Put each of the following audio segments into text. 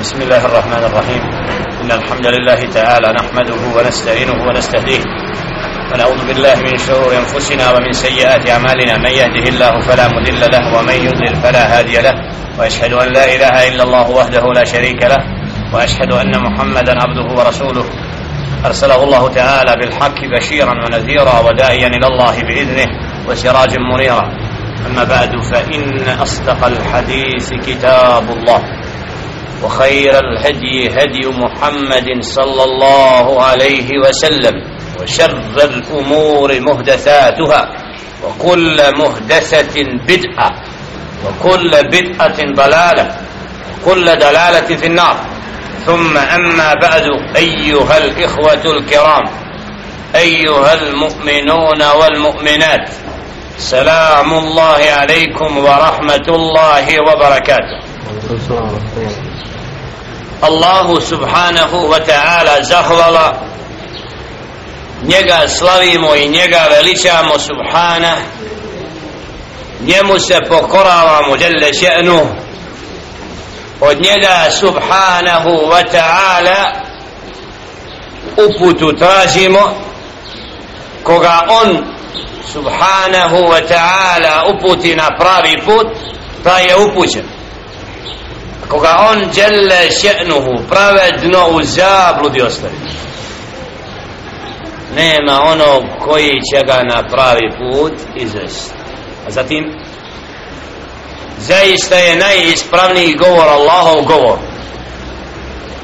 بسم الله الرحمن الرحيم. إن الحمد لله تعالى نحمده ونستعينه ونستهديه ونعوذ بالله من شرور أنفسنا ومن سيئات أعمالنا. من يهده الله فلا مضل له ومن يضلل فلا هادي له. وأشهد أن لا إله إلا الله وحده لا شريك له. وأشهد أن محمدا عبده ورسوله. أرسله الله تعالى بالحق بشيرا ونذيرا وداعيا إلى الله بإذنه وسراجا منيرا. أما بعد فإن أصدق الحديث كتاب الله. وخير الهدي هدي محمد صلى الله عليه وسلم وشر الأمور مهدثاتها وكل مهدثة بدعة وكل بدعة ضلالة وكل دلالة في النار. ثم أما بعد أيها الإخوة الكرام أيها المؤمنون والمؤمنات سلام الله عليكم ورحمة الله وبركاته. Allahu subhanahu wa ta'ala zahvala. Njega slavimo i njega veličamo subhana. Njemu se pokoravamo djelle še'nu. Od njega subhanahu wa ta'ala uputu tražimo. Koga on subhanahu wa ta'ala uputi na pravi put ta je upućen koga on djelle še'nuhu pravedno u zabludi ostavi. Nema onog koji će ga na pravi put izvesti. A zatim zaista je najispravniji govor Allahov govor.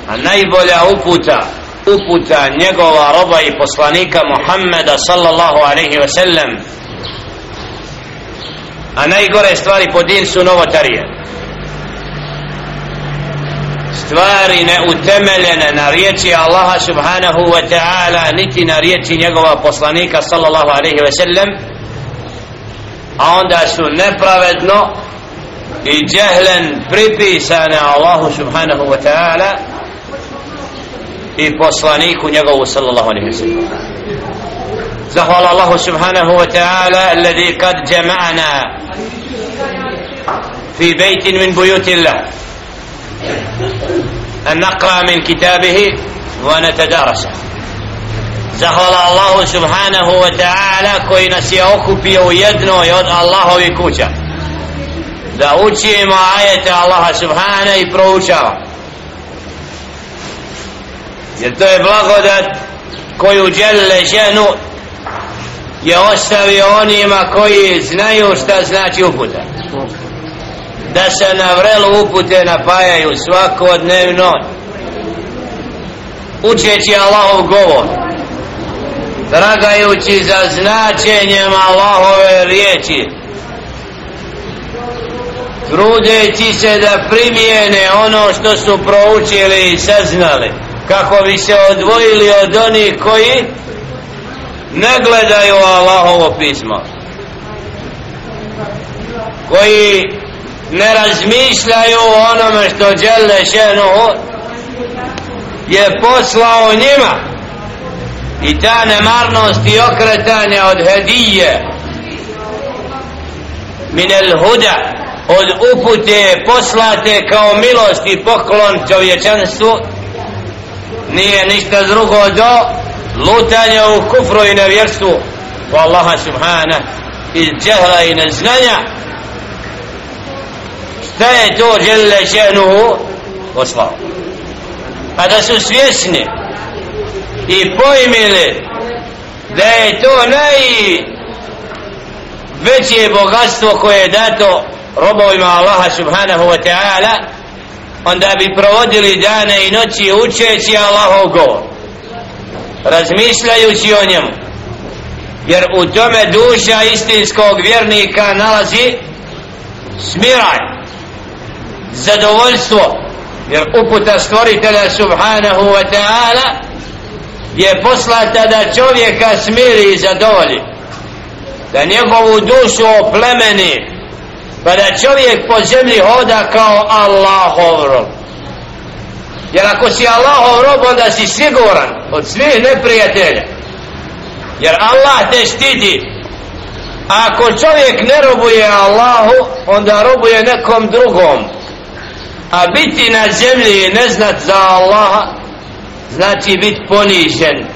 A najbolja uputa uputa njegova roba i poslanika Muhammeda sallallahu alaihi ve sellem a najgore stvari po din su novotarije stvari neutemeljene na riječi Allaha subhanahu wa ta'ala niti na riječi njegova poslanika sallallahu alaihi wa sallam a onda su nepravedno i džehlen pripisane Allahu subhanahu wa ta'ala i poslaniku njegovu sallallahu alaihi wa sallam. Zahvala Allahu subhanahu wa ta'ala alladhi kad jama'na fi bejtin min bujuti Allah أن نقرأ من كتابه ونتدارسه zahvala Allahu subhanahu wa ta'ala koji nas je okupio u jednoj od Allahovi kuća da učimo ajete Allaha subhana i proučava jer to je blagodat koju djelle ženu je ostavio onima koji znaju šta znači uputa da se na vrelu upute napajaju svakodnevno učeći Allahov govor tragajući za značenjem Allahove riječi trudeći se da primijene ono što su proučili i saznali kako bi se odvojili od onih koji ne gledaju Allahovo pismo koji ne razmišljaju o onome što žele šenu je poslao njima. I ta nemarnost i okretanje od hedije min el huda od upute poslate kao milost i poklon čovječanstvu nije ništa drugo do lutanja u kufru i nevjerstvu. U Allaha subhana iz džehla i neznanja da je to žele še'nuhu poslao. A da su svjesni i pojmili da je to najveće bogatstvo koje je dato robovima Allaha subhanahu wa ta'ala onda bi provodili dane i noći učeći Allahov govor razmišljajući o njemu. Jer u tome duša istinskog vjernika nalazi smiraj zadovoljstvo jer uputa stvoritelja subhanahu wa ta'ala je poslata da čovjeka smiri i zadovolji da njegovu dušu oplemeni pa da čovjek po zemlji hoda kao Allahov rob. Jer ako si Allahov rob onda si siguran od svih neprijatelja. Jer Allah te štiti. Ako čovjek ne robuje Allahu onda robuje nekom drugom a biti na zemlji ne znat za Allaha znači biti ponižen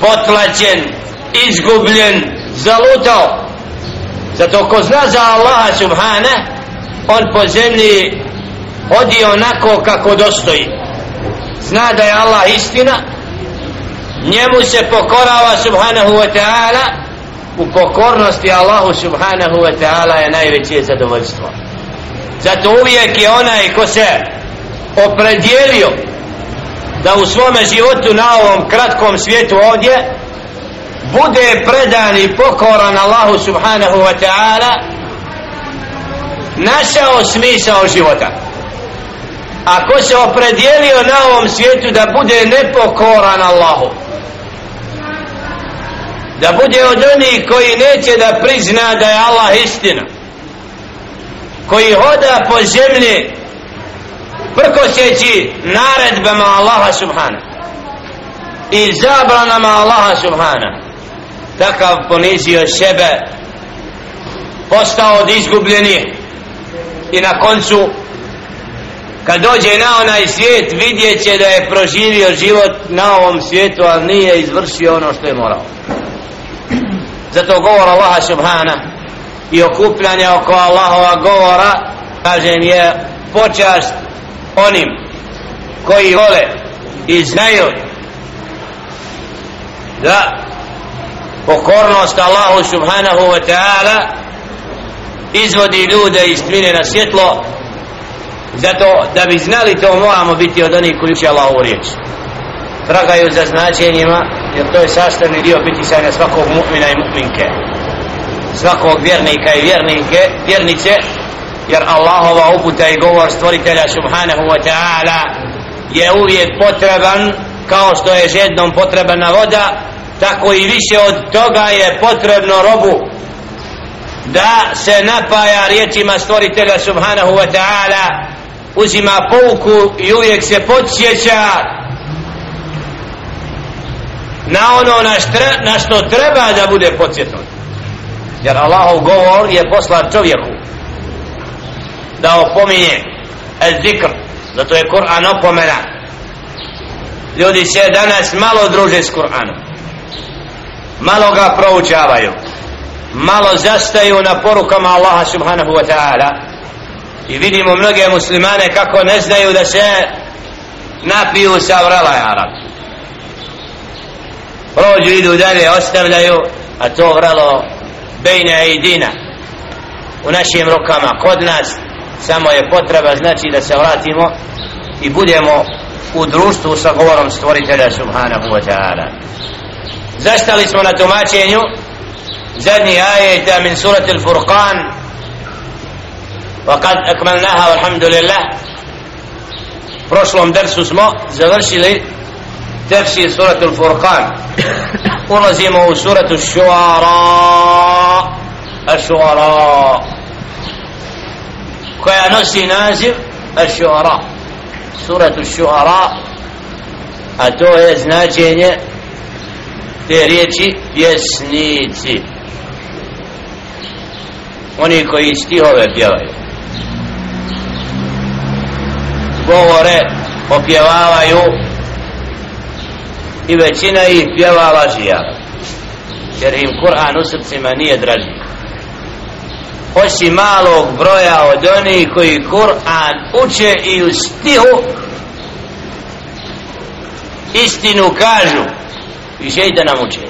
potlačen izgubljen zalutao. Zato ko zna za Allaha subhane on po zemlji hodi onako kako dostoji. Zna da je Allah istina njemu se pokorava subhanahu wa ta'ala. U pokornosti Allahu subhanahu wa ta'ala je najveće zadovoljstvo zato uvijek je onaj ko se opredijelio da u svome životu na ovom kratkom svijetu ovdje bude predan i pokoran Allahu subhanahu wa ta'ala našao smisao života. Ako se opredijelio na ovom svijetu da bude nepokoran Allahu da bude od onih koji neće da prizna da je Allah istina koji hoda po zemlji prkoseći naredbama Allaha subhana i zabranama Allaha subhana. Takav ponizio sebe postao od izgubljenih i na koncu kad dođe na onaj svijet vidjet će da je proživio život na ovom svijetu ali nije izvršio ono što je morao. Zato govor Allaha subhana i okupljanja oko Allahova govora kažem je počast onim koji vole i znaju da pokornost Allahu subhanahu wa ta'ala izvodi ljude iz tmine na svjetlo zato da bi znali to moramo biti od onih koji će Allahu riječ. Tragaju za značenjima jer to je sastavni dio biti sajna svakog mu'mina i mu'minke svakog vjernika i vjernike vjernice jer Allahova uputa i govor stvoritelja subhanahu wa ta'ala je uvijek potreban kao što je žednom potrebna voda tako i više od toga je potrebno robu da se napaja riječima stvoritelja subhanahu wa ta'ala uzima pouku i uvijek se podsjeća na ono na, štre, na što treba da bude podsjetnut jer Allahov govor je poslan čovjeku. Da opominje. Zikr. Zato je Kur'an opomena. Ljudi se danas malo druže s Kur'anom. Malo ga proučavaju. Malo zastaju na porukama Allaha subhanahu wa ta'ala. I vidimo mnoge muslimane kako ne znaju da se napiju sa vrela Arab prođu idu dalje ostavljaju a to vrelo bejne i dina u našim rukama kod nas samo je potreba znači da se vratimo i budemo u društvu sa govorom stvoritelja subhanahu wa ta'ala zastali smo na tumačenju zadnji ajeta min surat al-Furqan وقد أكملناها والحمد لله prošlom dersu smo završili tefsir suratul Furqan ulazimo u suratu Šuara. Šuara koja nosi naziv Šuara suratu Šuara a to je značenje te riječi pjesnici. Oni koji stihove pjevaju. Govore opjevavaju i većina ih pjeva lažija. Jer im Kur'an u srcima nije draži. Osim malog broja od onih koji Kur'an uče i u stihu istinu kažu i želi da nam uče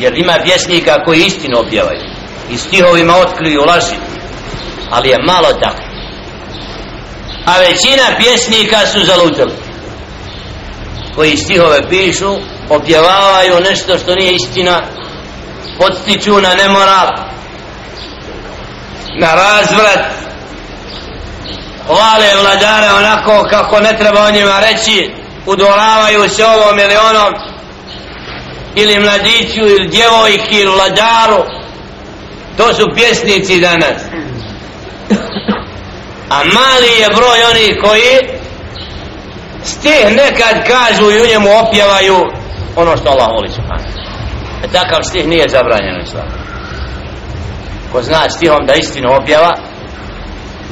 jer ima pjesnika koji istinu opjevaju i stihovima otkriju laži ali je malo tako a većina pjesnika su zalutali koji stihove pišu opjevavaju nešto što nije istina podstiču na nemoral na razvrat hvale vladare onako kako ne treba o njima reći udoravaju se ovom ili onom ili mladiću ili djevojki ili vladaru. To su pjesnici danas. A mali je broj onih koji stih nekad kažu i u njemu opjevaju ono što Allah voli subhanahu e takav stih nije zabranjen islam ko zna stihom da istinu opjeva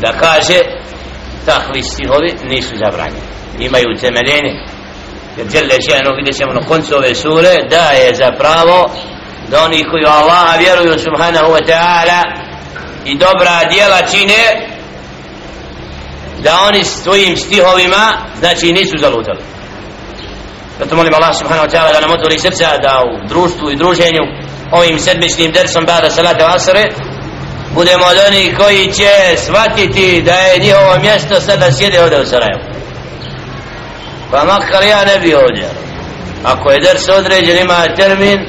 da kaže takvi stihovi nisu zabranjeni. Imaju temeljenje jer djelje ženo vidjet ćemo na koncu ove sure da je za pravo da oni koji u Allaha vjeruju subhanahu wa ta'ala i dobra djela čine da oni s tvojim stihovima znači nisu zalutali. Zato molim Allah subhanahu wa ta'ala da nam otvori srca da u društvu i druženju ovim sedmičnim dersom bada salata asre budemo od onih koji će shvatiti da je njihovo mjesto sada sjede ovdje u Sarajevu. Pa makar ja ne bi ovdje. Ako je ders određen ima termin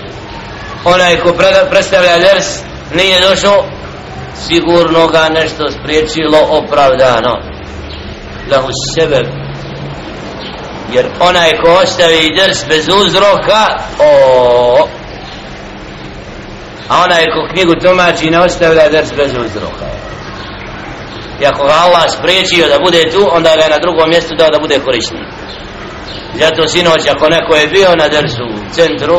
onaj ko predstavlja ders nije došao sigurno ga nešto spriječilo opravdano lahu sebe jer onaj ko ostavi drs bez uzroka o. A onaj ko knjigu tumači ne ostavlja drs bez uzroka. I ako ga Allah spriječio da bude tu onda ga je na drugom mjestu dao da bude korisni zato sinoć ako neko je bio na drsu u centru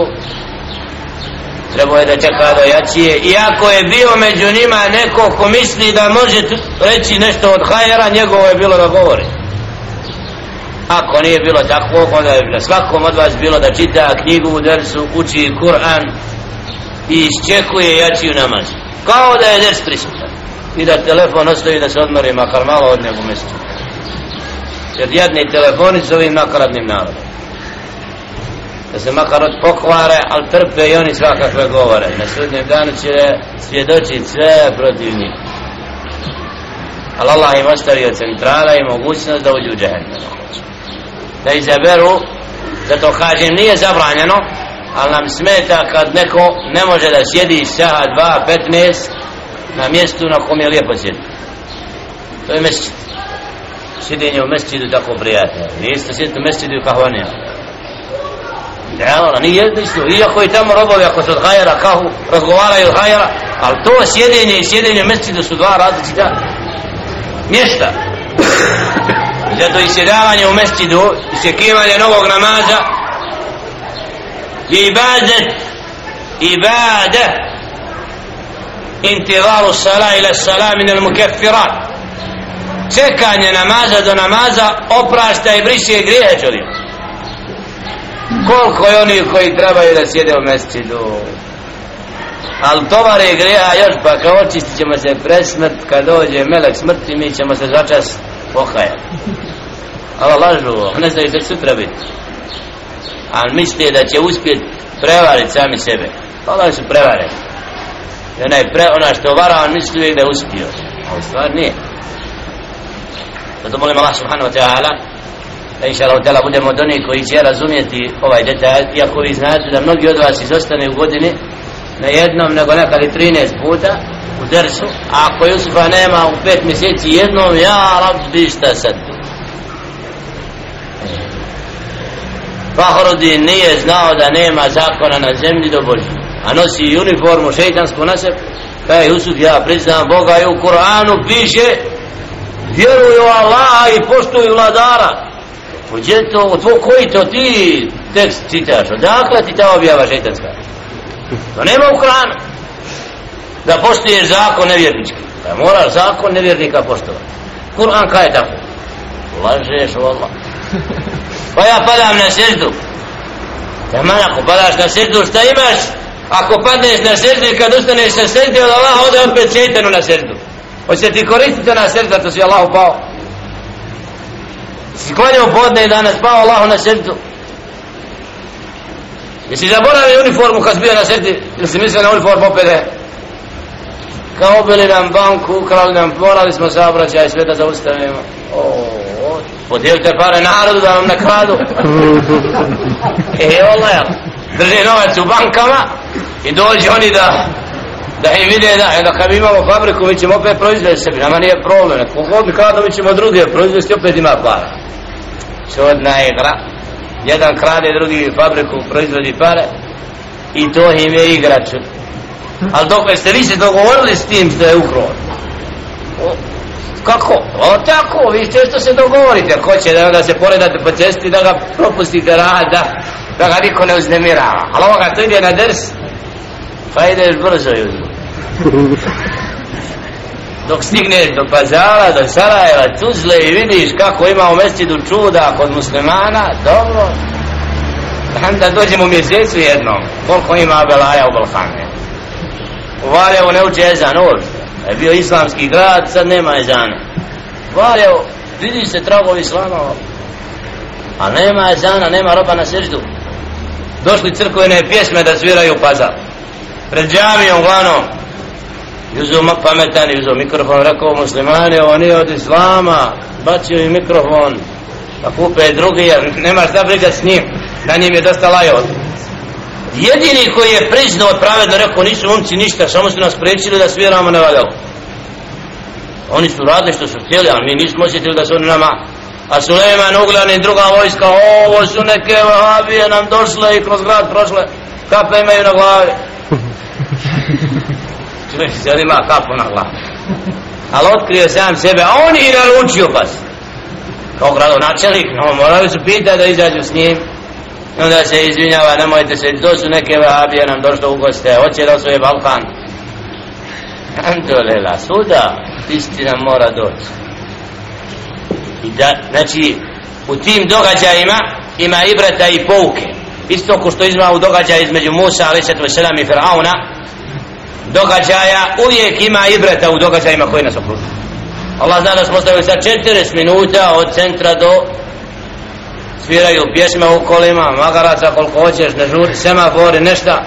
trebao je da čeka do jacije iako je bio među njima neko ko misli da može reći nešto od hajera njegovo je bilo da govori. Ako nije bilo tako onda je na svakom od vas bilo da čita knjigu u dersu uči Kur'an i iščekuje jačiju namaz. Kao da je ders prisutan i da telefon ostavi da se odmori makar malo od njegu mjesto. Jer jedni telefoni s ovim nakaradnim narodom da se makar od pokvare, ali trpe i oni svakakve govore. Na sudnjem danu će svjedočiti sve protiv njih. Ali Allah im ostavio centrala i mogućnost da uđu u džehennem. Da izaberu, zato kažem, nije zabranjeno, ali nam smeta kad neko ne može da sjedi saha 2.15 na mjestu na kom je lijepo sjedi. To je mesčit. Sjedenje u mesčidu tako prijatno. Nije isto sjediti u mesčidu u kahvanijama. Realno, nije isto. Iako je tamo robovi, ako se od hajera kahu, razgovaraju od hajera, ali to sjedenje i sjedenje mjeseči da su dva različita mjesta. Zato i sjedavanje u mjesečidu, i sjekivanje novog namaza, je ibadet, ibadet, intivaru sala ila sala min al mukeffirat. Čekanje namaza do namaza oprašta i briše grijehe čovjeka koliko je oni koji trebaju da sjede u mesecidu ali tovar je greha još pa kao očistit ćemo se presmrt kad dođe melek smrti mi ćemo se začas pohajati ali lažu ne znaju što sutra biti ali misle da će uspjeti prevariti sami sebe. Pa Allah su prevareni i onaj pre, ona što vara on misli da je uspio. Ali stvar nije. Zato molim Allah subhanahu wa ta'ala da inša Allah budemo od onih koji će razumjeti ovaj detalj iako vi znate da mnogi od vas izostane u godini na jednom nego nekali 13 puta u dersu a ako Jusufa nema u pet mjeseci jednom ja rabbi šta sad? Fahrudin nije znao da nema zakona na zemlji do Božje a nosi uniformu šeitansku na sebi. Pa Kaj Jusuf ja priznam Boga i u Kur'anu piše vjeruju Allah i poštuju vladara. Uđe to, tvo, koji to ti tekst čitaš? Odakle ti ta objava šeitanska? To nema u Koranu. Da poštuješ zakon nevjernički. Da moraš zakon nevjernika poštovati. Kur'an kaj je tako? Lažeš u Allah. Pa ja padam na seždu. Taman ako padaš na seždu, šta imaš? Ako padneš na seždu i kad ustaneš na seždu, od Allah ode opet šeitanu na seždu. Hoće ti koristiti na seždu, to si Allah upao si klanjao podne i danas spao Allahu na srdu jesi zaboravio uniformu kad bio na srdi ili si mislio na uniformu opet? Kao ubili nam banku ukrali nam morali smo saobraćaj sve da zaustavimo. O, podijelite pare narodu da vam ne kradu e Allah drži novac u bankama i dođe oni da da im vide da, da kad imamo fabriku mi ćemo opet proizvesti sebi, nama nije problem, kogod mi kradu mi ćemo druge proizvesti opet ima para Znači, čudna igra. Jedan krade drugi fabriku proizvodi pare. I to im je igrač. Ali dok ste vi se dogovorili s tim što je ukro kako? o tako, vi što se dogovorite. Ko će da, ga se poredate po cesti da ga propustite rada da, da ga niko ne uznemirava. Ali ovoga to ide na ders. Pa ideš brzo juzu dok stigneš do pazara, do Sarajeva, Tuzle i vidiš kako ima u mestidu čuda kod muslimana, dobro. Da dođemo u mjesecu jednom, koliko ima Belaja u Balkane. U Valjevu ne uče ezan uopšte. Je bio islamski grad, sad nema ezana. Valjevo, vidi se tragovi islama. A nema ezana, nema roba na seždu. Došli crkvene pjesme da sviraju pazar. Pred džamijom uglavnom. Juzo pametan, juzo mikrofon, rekao muslimani, ovo nije od islama. Bacio i mikrofon. Da kupe drugi, jer nema šta briga s njim. Na njim je dosta lajo. Jedini koji je priznao pravedno rekao nisu momci ništa, samo su nas prečili da sviramo na valjavu Oni su radili što su htjeli, ali mi nismo osjetili da su oni nama. A Suleiman Uglan i druga vojska, ovo su neke vahabije nam došle i kroz grad prošle, kape imaju na glavi. Čovjek se odima kapu na glavu. Ali otkrio sam sebe, a on i naručio pas. Kao gradonačelik, no morali su pitati da izađu s njim. I onda se izvinjava, nemojte se, to su neke vahabije nam došlo u goste, hoće da osvoje Balkan. Andolela, suda, istina mora doći. I da, znači, u tim događajima ima ibrata i pouke. Isto ko što izma u događaju između Musa, ali se i Firauna, događaja uvijek ima ibreta u događajima koji nas okružuju. Allah zna da smo ostavili sa 40 minuta od centra do sviraju pjesme u kolima, magaraca koliko hoćeš, ne žuri, semafori, nešta.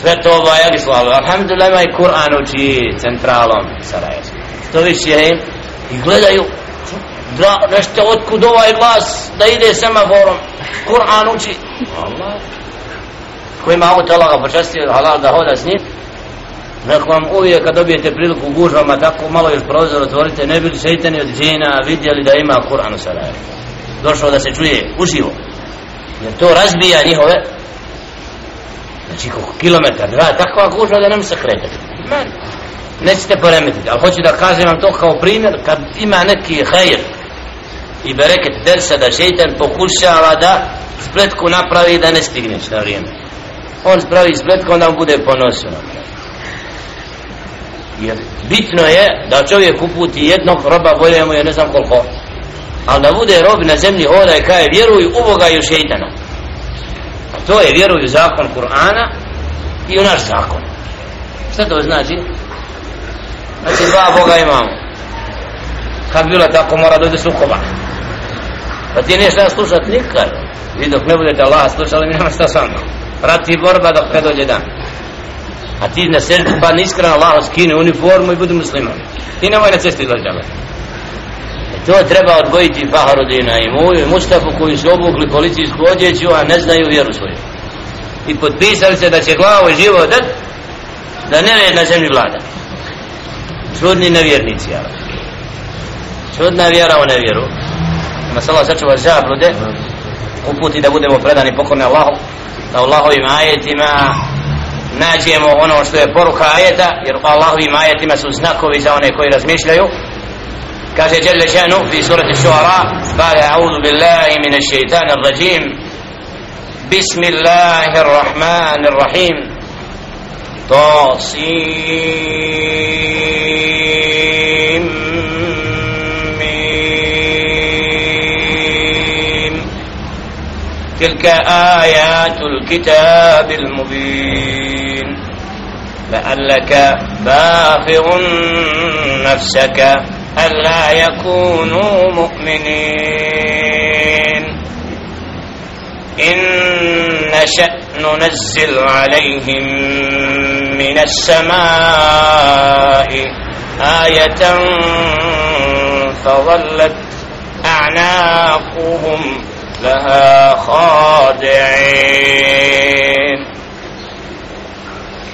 Sve to ovaj Agislav. Alhamdulillah ima i Kur'an uči centralom Sarajevske. što više im i gledaju da nešto otkud ovaj glas da ide semaforom. Kur'an uči. Allah. kojima auto, Allah ga počastio, halal da hoda s njim. Neko vam uvijek kad dobijete priliku u gužvama, tako malo još prozor otvorite, ne bili šeitani od džina vidjeli da ima Kur'an u Sarajevo. Došao da se čuje uživo. Jer to razbija njihove znači koliko kilometar, dva, takva gužva da nam se kretati. Nećete poremetiti, ali hoću da kažem vam to kao primjer, kad ima neki hajr i bereket dersa da šeitan pokušava da spletku napravi da ne stigneš na vrijeme. On spravi spletku, onda on bude ponosio Jer bitno je da čovjek uputi jednog roba, bolje mu je ne znam koliko, ali da bude rob na zemlji hoda i kaje vjeruj u Boga i u šeitana. To je vjeruju zakon Kur'ana i u naš zakon. Šta to znači? znači dva Boga imamo. Kad bilo tako mora dođe sukoba? Pa ti nije šta slušat nikad. Vi dok ne budete Allah slušali mi nema šta s vama. Rati borba dok ne dođe dan a ti na srdu pa niskreno Allah skine uniformu i budi musliman ti nemoj na cesti dođe To treba odgojiti Faharudina i moju i Mustafu koji su obukli policijsku odjeću, a ne znaju vjeru svoju. I potpisali se da će glavu i živo dat, da ne red na zemlji vlada. Čudni nevjernici, ali. Čudna vjera u nevjeru. Masala se Allah sačuva zablude, uputi da budemo predani pokorni Allahu, da Allahovim ajetima nađemo ono što je poruka ajeta, jer Allahovim ajetima su znakovi za one koji razmišljaju, قال جل شأنه في سورة الشعراء قال أعوذ بالله من الشيطان الرجيم بسم الله الرحمن الرحيم طاسيم تلك آيات الكتاب المبين لعلك باخر نفسك ألا يكونوا مؤمنين. إن نشأ ننزل عليهم من السماء آية فظلت أعناقهم لها خاضعين.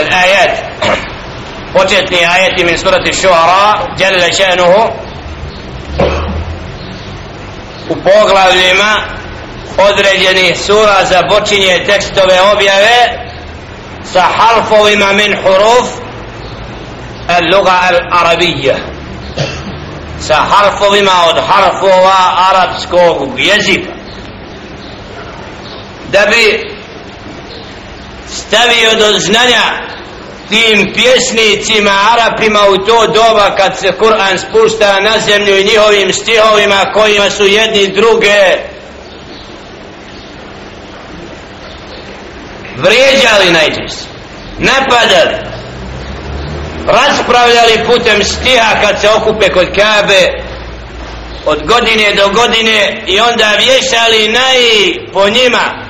الآيات početni ajeti min surati šuara jalla šanuhu u poglavljima određenih sura za počinje tekstove objave sa harfovima min huruf al-luga al-arabija sa harfovima od harfova arapskog jezika da bi stavio do znanja tim pjesnicima Arapima u to doba kad se Kur'an spušta na zemlju i njihovim stihovima kojima su jedni druge. Vrijeđali najčešće napadali raspravljali putem stiha kad se okupe kod Kabe od godine do godine i onda vješali naj po njima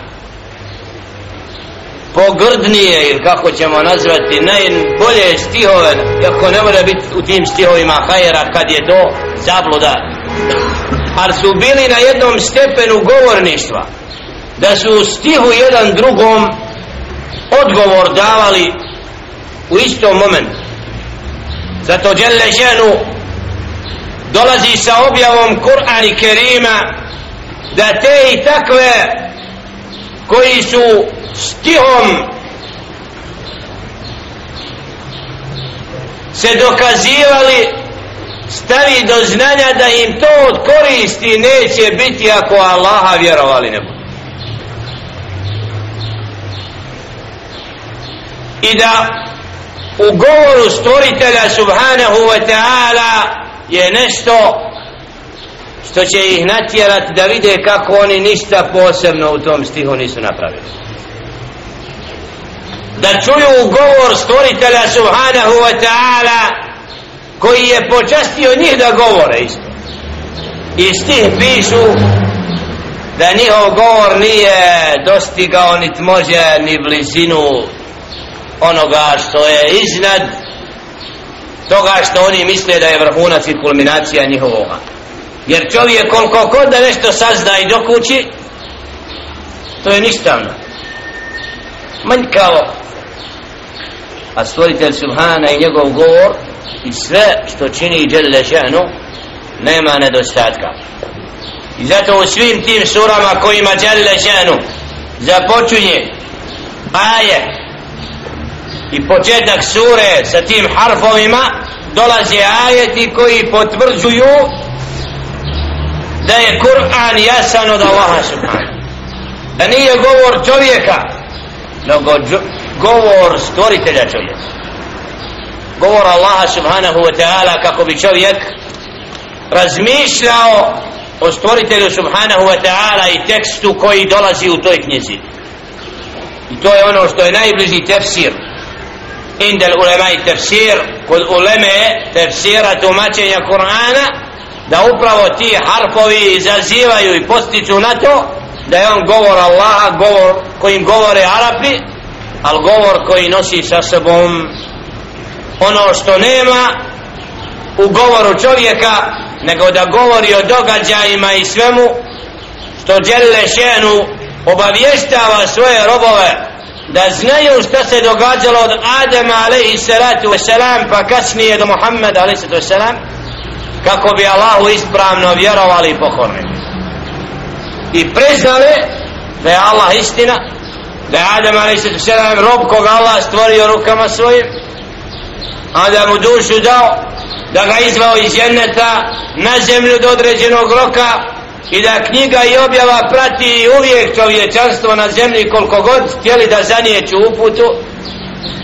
pogrdnije ili kako ćemo nazvati najbolje stihove iako ne mora biti u tim stihovima hajera kad je do zabluda. Ali su bili na jednom stepenu govorništva da su u stihu jedan drugom odgovor davali u istom momentu. Zato Đelle ženu dolazi sa objavom Kur'an i Kerima da te i takve koji su stihom se dokazivali stavi do znanja da im to od koristi neće biti ako Allaha vjerovali ne budu. I da u govoru stvoritelja subhanahu wa ta'ala je nešto što će ih natjerati da vide kako oni ništa posebno u tom stihu nisu napravili. Da čuju govor stvoritelja subhanahu wa ta'ala koji je počastio njih da govore isto. I stih pišu da njihov govor nije dostigao nit može ni blizinu onoga što je iznad toga što oni misle da je vrhunac i kulminacija njihovoga jer čovjek koliko god da nešto sazna i dokući to je ništavno. Manjkavo. A stvoritelj Subhana i njegov govor i sve što čini Đelle šehnu nema nedostatka. I zato u svim tim surama kojima Đelle šehnu započunje aje i početak sure sa tim harfovima dolaze ajeti koji potvrđuju da je Kur'an jasan od Allaha subhanahu. Da nije govor čovjeka nego govor stvoritelja čovjeka. Govor Allaha subhanahu wa ta'ala kako bi čovjek razmišljao o stvoritelju subhanahu wa ta'ala i tekstu koji dolazi u toj knjizi. I to je ono što je najbliži tefsir. Indel ulema i tefsir kod uleme tefsira tumačenja Kur'ana da upravo ti harfovi izazivaju i postiču na to da je on govor Allaha govor kojim govore Arapi al govor koji nosi sa sobom ono što nema u govoru čovjeka nego da govori o događajima i svemu što djelle šenu obavještava svoje robove da znaju šta se događalo od Adama alaihi salatu wasalam pa kasnije do Muhammeda alaihi salatu wasalam kako bi Allahu ispravno vjerovali i pokorni i priznali da je Allah istina da je Adam a.s. rob koga Allah stvorio rukama svojim a da mu dušu dao da ga izvao iz jenneta na zemlju do određenog roka i da knjiga i objava prati uvijek čovječanstvo na zemlji koliko god htjeli da zanijeću uputu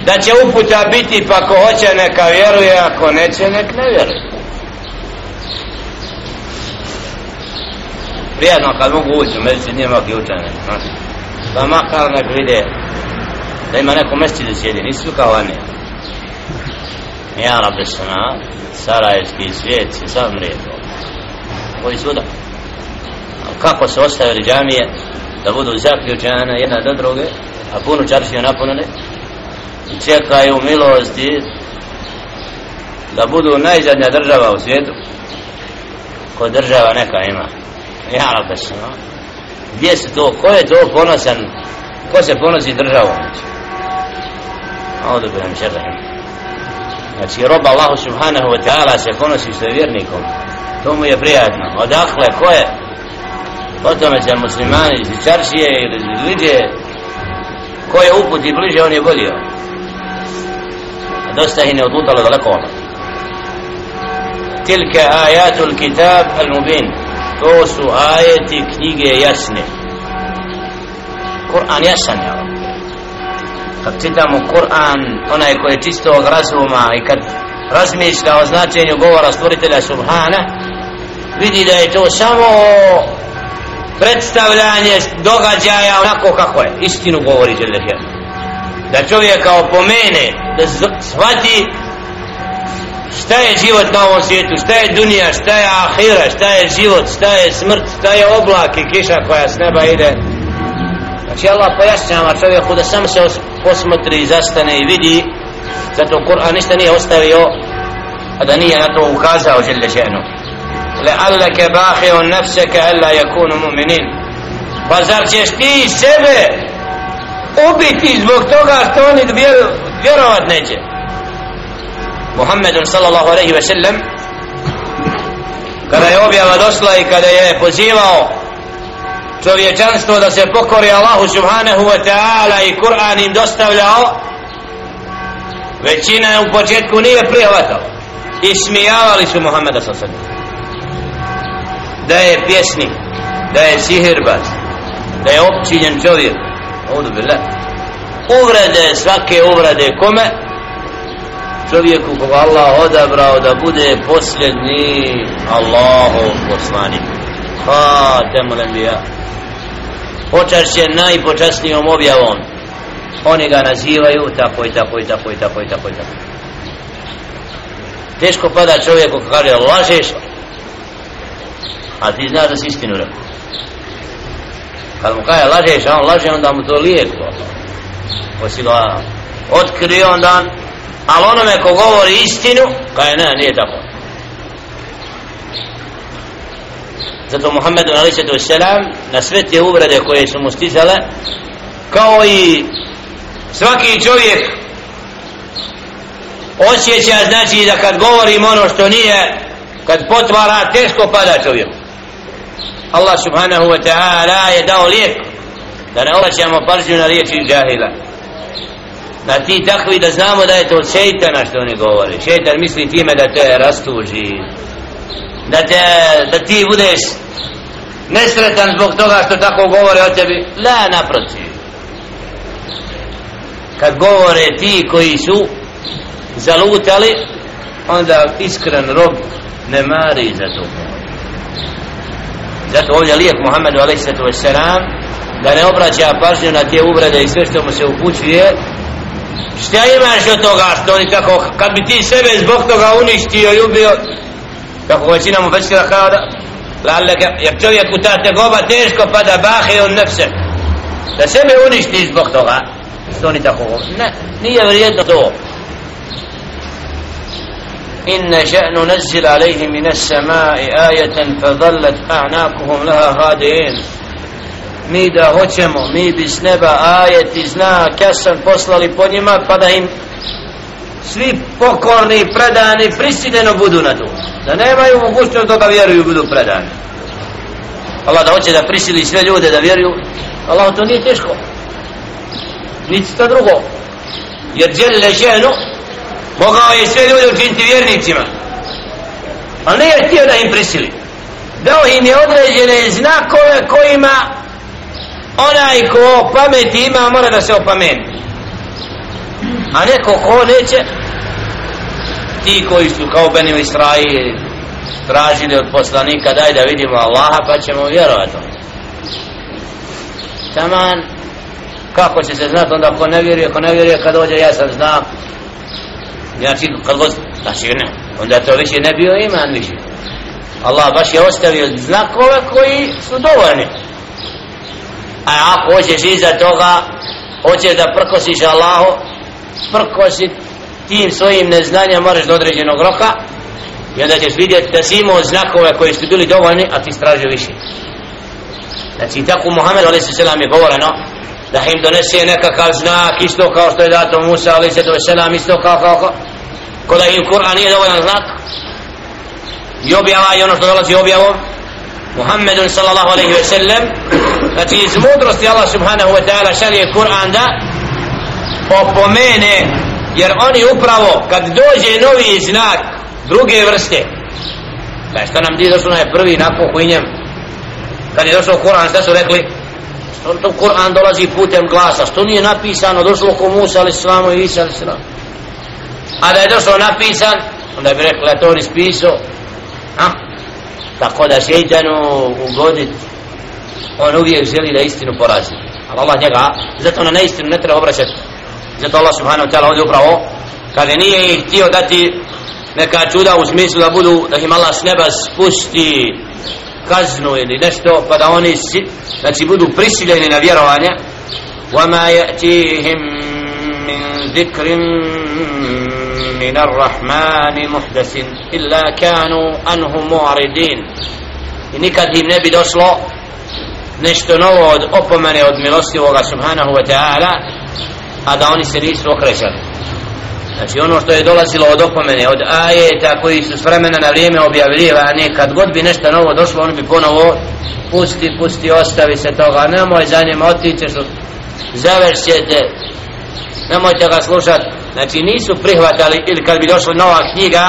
da će uputa biti pa ko hoće neka vjeruje ako neće nek ne vjeruje prijatno kad mogu ući u medicini nema ključane pa makar nek vide da ima neko mesti da sjedi nisu kao oni. ja rabbe sana sarajevski svijet se sam mrijeto koji svuda. Kako se ostavili džamije da budu zaključane jedna do druge a puno čaršije napunene i čekaju milosti da budu najzadnja država u svijetu. Ko država neka ima. E, ja rabbi no? gdje se to, ko je to ponosan ko se ponosi državom? Audu bi nam šerahim znači roba Allahu subhanahu wa ta'ala se ponosi sa vjernikom. To mu je prijatno. Odakle ko je o tome će muslimani iz čaršije ili iz Lidje, ko je uput i bliže on je volio dosta ih ne odlutalo daleko ono. Tilke ajatul kitab al mubin to su ajeti knjige jasne. Kur'an jasan je kad čitamo Kur'an onaj koji je čistog razuma i kad razmišlja o značenju govora stvoritelja Subhana vidi da je to samo predstavljanje događaja onako kako je. Istinu govori Đelešan da čovjek kao pomene da shvati šta je život na ovom svijetu šta je dunija, šta je ahira šta je život, šta je smrt šta je oblak i kiša koja s neba ide znači Allah pojašnjava čovjeku da sam se posmotri i zastane i vidi zato Kur'an ništa nije ostavio a da nije na to ukazao žele ženu لعلك باخع نفسك ألا يكونوا مؤمنين pa zar ćeš ti sebe ubiti zbog toga što oni vjerovat neće Muhammedun sallallahu alaihi ve sellem kada je objava došla i kada je pozivao čovječanstvo da se pokori Allahu subhanahu wa ta'ala i Kur'an im dostavljao većina u početku nije prihvatao. I smijavali su Muhammeda sa sebe da je pjesnik da je sihirbaz da je općinjen čovjek ovdje bila uvrede svake uvrede kome? Čovjeku koga Allah odabrao da bude posljednji Allahov poslanik. Hatemul enbija počašćen najpočasnijom objavom. Oni ga nazivaju tako i tako i tako i tako i tako i tako. Teško pada čovjeku kaže lažeš? A ti znaš da si istinu rekao. Kad mu kaže lažeš a on laže onda mu to lijepo si ga otkrio onda ali onome ko govori istinu kaže ne nije tako. Zato Muhammedu alaihi sallam na sve te uvrede koje su mu stizale kao i svaki čovjek osjeća znači da kad govorim ono što nije kad potvara teško pada čovjek Allah subhanahu wa ta'ala je dao lijek da ne obraćamo pažnju na riječi džahila da ti takvi da znamo da je to šeitana što oni govore. Šeitan misli time da te rastuži. Da, te, da ti budeš nesretan zbog toga što tako govore o tebi. La naprotiv. Kad govore ti koji su zalutali onda iskren rob ne mari za to. Zato ovdje lijek Muhammedu a.s. da ne obraća pažnju na te uvrede i sve što mu se upućuje šta imaš od toga što oni tako kad bi ti sebe zbog toga uništio i ubio kako većina mu već kao da laleka, jer čovjek u ta tegoba teško pada bahe on nefse da sebe uništi zbog toga što oni tako ne, nije vrijedno to إن شأن ننزل عليهم من السماء آية فظلت أعناقهم لها هادئين mi da hoćemo, mi bi s neba ajet i znak jasan poslali po njima pa da im svi pokorni, predani, prisiljeno budu na to. Da nemaju mogućnost da ga vjeruju budu predani. Allah da hoće da prisili sve ljude da vjeruju, Allah to nije teško. Niti to drugo. Jer djelile ženu mogao je sve ljude učiniti vjernicima. Ali nije htio da im prisili. Dao im je određene znakove kojima onaj ko pameti ima mora da se opameni. A neko ko neće ti koji su kao Benim Israili tražili od poslanika daj da vidimo Allaha pa ćemo vjerovati taman kako će se znati onda ko ne vjeruje ko ne vjeruje kad dođe ja sam znam. Znači kad god znači ne onda to više ne bio iman više. Allah baš je ostavio znakove koji su dovoljni a ako hoćeš iza toga hoćeš da prkosiš Allahu prkosi tim svojim neznanjem moraš do određenog roka i onda ćeš vidjeti da si imao znakove koji su bili dovoljni a ti stražio više znači tako Muhammed a.s. je govoreno da im donese nekakav znak isto kao što je dato Musa a.s. isto kao kao kao ko da im Kur'an nije dovoljan znak i objava i ono što dolazi objavom Muhammedun sallallahu alaihi ve sellem znači iz mudrosti Allah subhanahu wa ta'ala šalje Kur'an da opomene jer oni upravo kad dođe novi znak druge vrste pa što nam di došlo je prvi nakon kojnjem kad je došao Kur'an šta su rekli? Što to Kur'an dolazi putem glasa? Što nije napisano? Došlo ko Musa ali slamu i Isa ali slamu a da je došlo napisan onda bi rekli to on ispisao a? tako da šeitanu ugodit on uvijek želi da istinu porazi ali Allah njega zato na neistinu ne treba obraćati zato Allah subhanahu wa ta'ala ovdje upravo kada nije ih htio dati neka čuda u smislu da budu da im Allah s neba spusti kaznu ili nešto pa da oni si, znači budu prisiljeni na vjerovanje وما يأتيهم من ذكر من الرحمن محدث إلا كانوا عنه معرضين i nikad im ne bi došlo nešto novo od opomene od milostivoga subhanahu wa ta'ala a da oni se nisu okrećali znači ono što je dolazilo od opomene od ajeta koji su s vremena na vrijeme objavljivani kad god bi nešto novo došlo oni bi ponovo pusti, pusti, ostavi se toga nemoj za njima otići završite nemojte ga slušati znači nisu prihvatali ili kad bi došla nova knjiga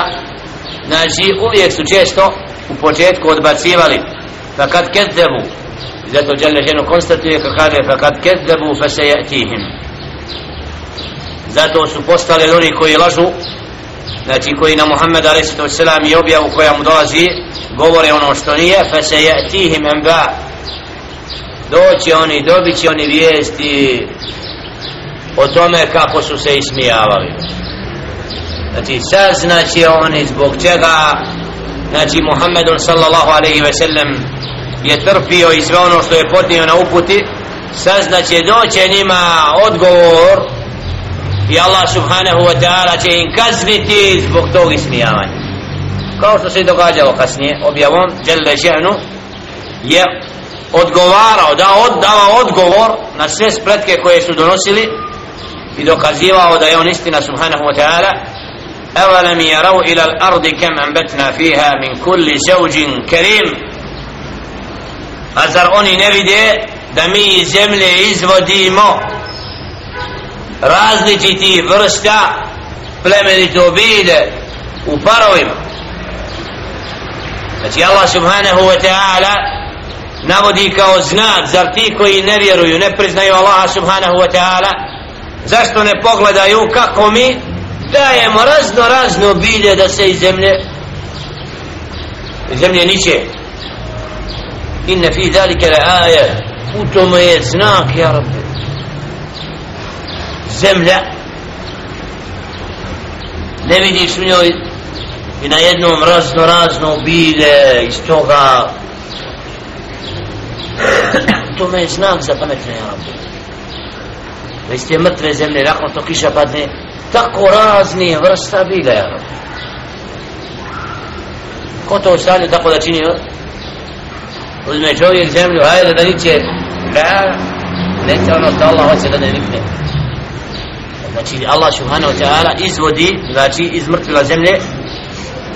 znači uvijek su često u početku odbacivali pa kad kezdebu zato Đalne ženu konstatuje kad kaže pa kad kezdebu fa se jatihim zato su postali oni koji lažu znači koji na Muhammed a.s. i objavu koja mu dolazi govore ono što nije fa se jatihim emba doći oni, dobit će oni vijesti o tome kako su se ismijavali. Znači saznaće oni zbog čega znači Muhammedun sallallahu alaihi ve sellem je trpio i sve ono što je podnio na uputi saznaće doće njima odgovor i Allah subhanahu wa ta'ala će im kazniti zbog tog ismijavanja. Kao što se događalo kasnije objavom Jelle Žehnu je odgovarao da oddava odgovor na sve spletke koje su donosili i dokazivao da je on istina subhanahu wa ta'ala أولم يروا إلى الأرض كم أنبتنا فيها من كل زوج كريم أزر أني نبدي دمي زملي izvodimo različiti vrsta plemenito bide u parovima znači Allah subhanahu wa ta'ala navodi kao znak zar ti koji ne vjeruju ne priznaju Allah subhanahu wa ta'ala zašto ne pogledaju kako mi dajemo razno razno bilje da se iz zemlje iz zemlje niče? Inne fi dalike la aje u tome je znak ja rabbi. Zemlja ne vidiš u njoj i na jednom razno razno bilje iz toga. Tome je znak za pametne ja rabbi da iz te mrtve zemlje nakon to kiša padne tako razni vrsta bilja ja. Ko to ostane tako da čini uzme čovjek zemlju hajde da niće da neće ono što Allah hoće da ne nikne znači Allah subhanahu wa ta'ala izvodi znači iz mrtvila zemlje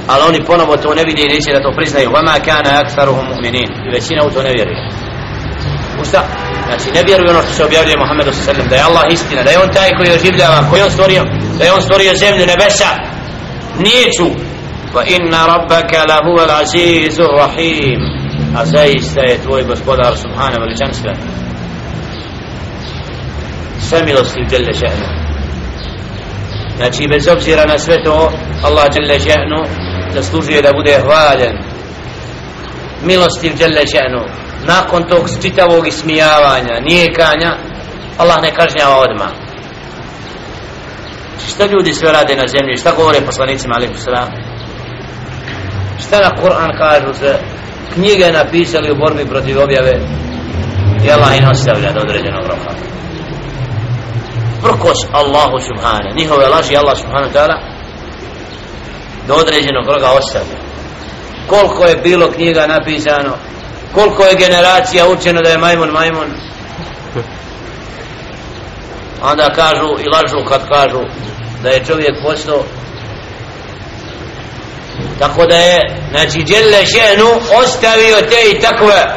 ali oni ponovo to ne vidi i neće da to priznaju. Vama kana aksaruhum mu'minin. I većina u to ne vjeruje u šta? znači ne vjeruju ono što se objavljuje Muhammedu sallam da je Allah istina, da je on taj koji oživljava koji on stvorio, da je on stvorio zemlju nebesa. Nijeću Wa inna rabbaka lahu al azizu rahim. A zaista je tvoj gospodar subhana veličanstven. sve milosti djelle še'nu znači bez obzira na sve to Allah djelle še'nu zaslužuje da bude hvaljen milosti djelle še'nu nakon tog čitavog ismijavanja, nijekanja, Allah ne kažnjava odmah. Šta ljudi sve rade na zemlji? Šta govore poslanicima alaihi sallam šta na Kur'an kažu se knjige napisali u borbi protiv objave i Allah ih ostavlja do određenog roka. Prkos Allahu subhanahu, njihove laži Allah subhanahu ta'ala do određenog roka ostavlja. Koliko je bilo knjiga napisano? Koliko je generacija učeno da je majmun majmun? Onda kažu i lažu kad kažu da je čovjek postao tako da je znači djelle šenu ostavio te i takve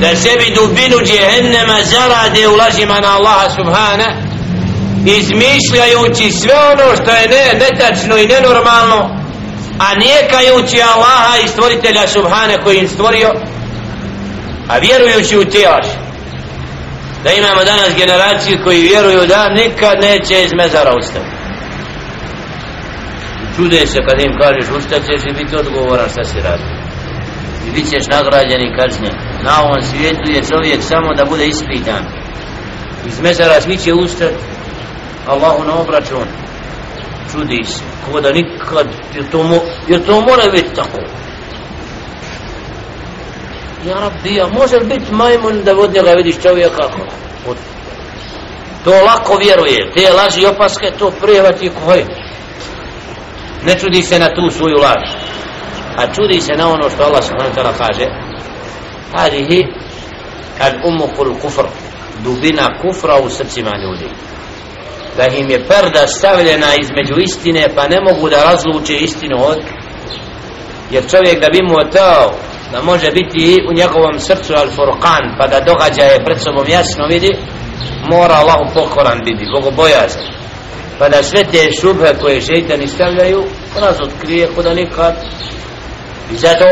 da sebi dubinu djehennema zarade u lažima na Allaha subhana izmišljajući sve ono što je ne, netačno i nenormalno a nekajući Allaha i stvoritelja subhana koji im stvorio a vjerujući u te da imamo danas generaciju koji vjeruju da nikad neće iz mezara ustati. Čude se kad im kažeš ustaćeš i biti odgovoran šta si radi i bit ćeš nagrađen i kažnjen. Na ovom svijetu je čovjek samo da bude ispitan. Iz mezara svi će ustati. Allahu na obračun. Čudi se. Kako da nikad jer to, mo, jer to mora biti tako Ja rabbi, a može biti majmun da od njega vidiš čovjeka kako? To lako vjeruje, te laži opaske, to prijevati koje. Ne čudi se na tu svoju laž. A čudi se na ono što Allah subhanahu ta'ala kaže. Hadihi kad umukul kufr, dubina kufra u srcima ljudi. Da im je perda stavljena između istine, pa ne mogu da razluče istinu od jer čovjek da bi mu otao da može biti u njegovom srcu al furqan pa da događaje pred sobom jasno vidi mora Allahu pokoran biti bogobojazan pa da sve te šubhe koje šeitani stavljaju raz otkrije kuda nikad. I zato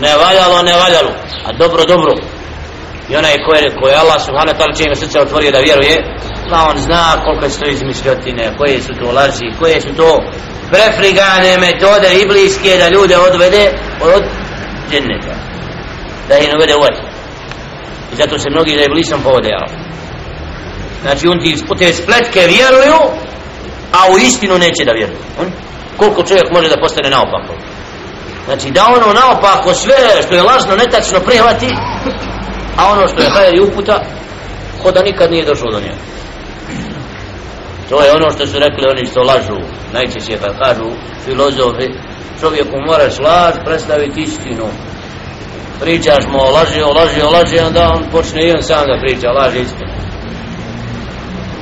ne valjalo ne valjalo a dobro dobro. I onaj koje, je, Allah subhanahu ta'ala čime srce otvorio da vjeruje pa on zna koliko su to izmišljotine koje su to laži koje su to prefrigane metode ibliske da ljude odvede od dženneta da ih uvede u i zato se mnogi za iblisom povode znači on ti te spletke vjeruju a u istinu neće da vjeruju on, koliko čovjek može da postane naopako? Znači da ono naopako sve što je lažno netačno prihvati a ono što je hajer i uputa ko da nikad nije došlo do njega to je ono što su rekli oni što lažu. Najčešće kad kažu filozofi čovjeku moraš laž predstaviti istinu. Pričaš mu o laži, o laži, o laži onda on počne i on sam da priča laži istinu.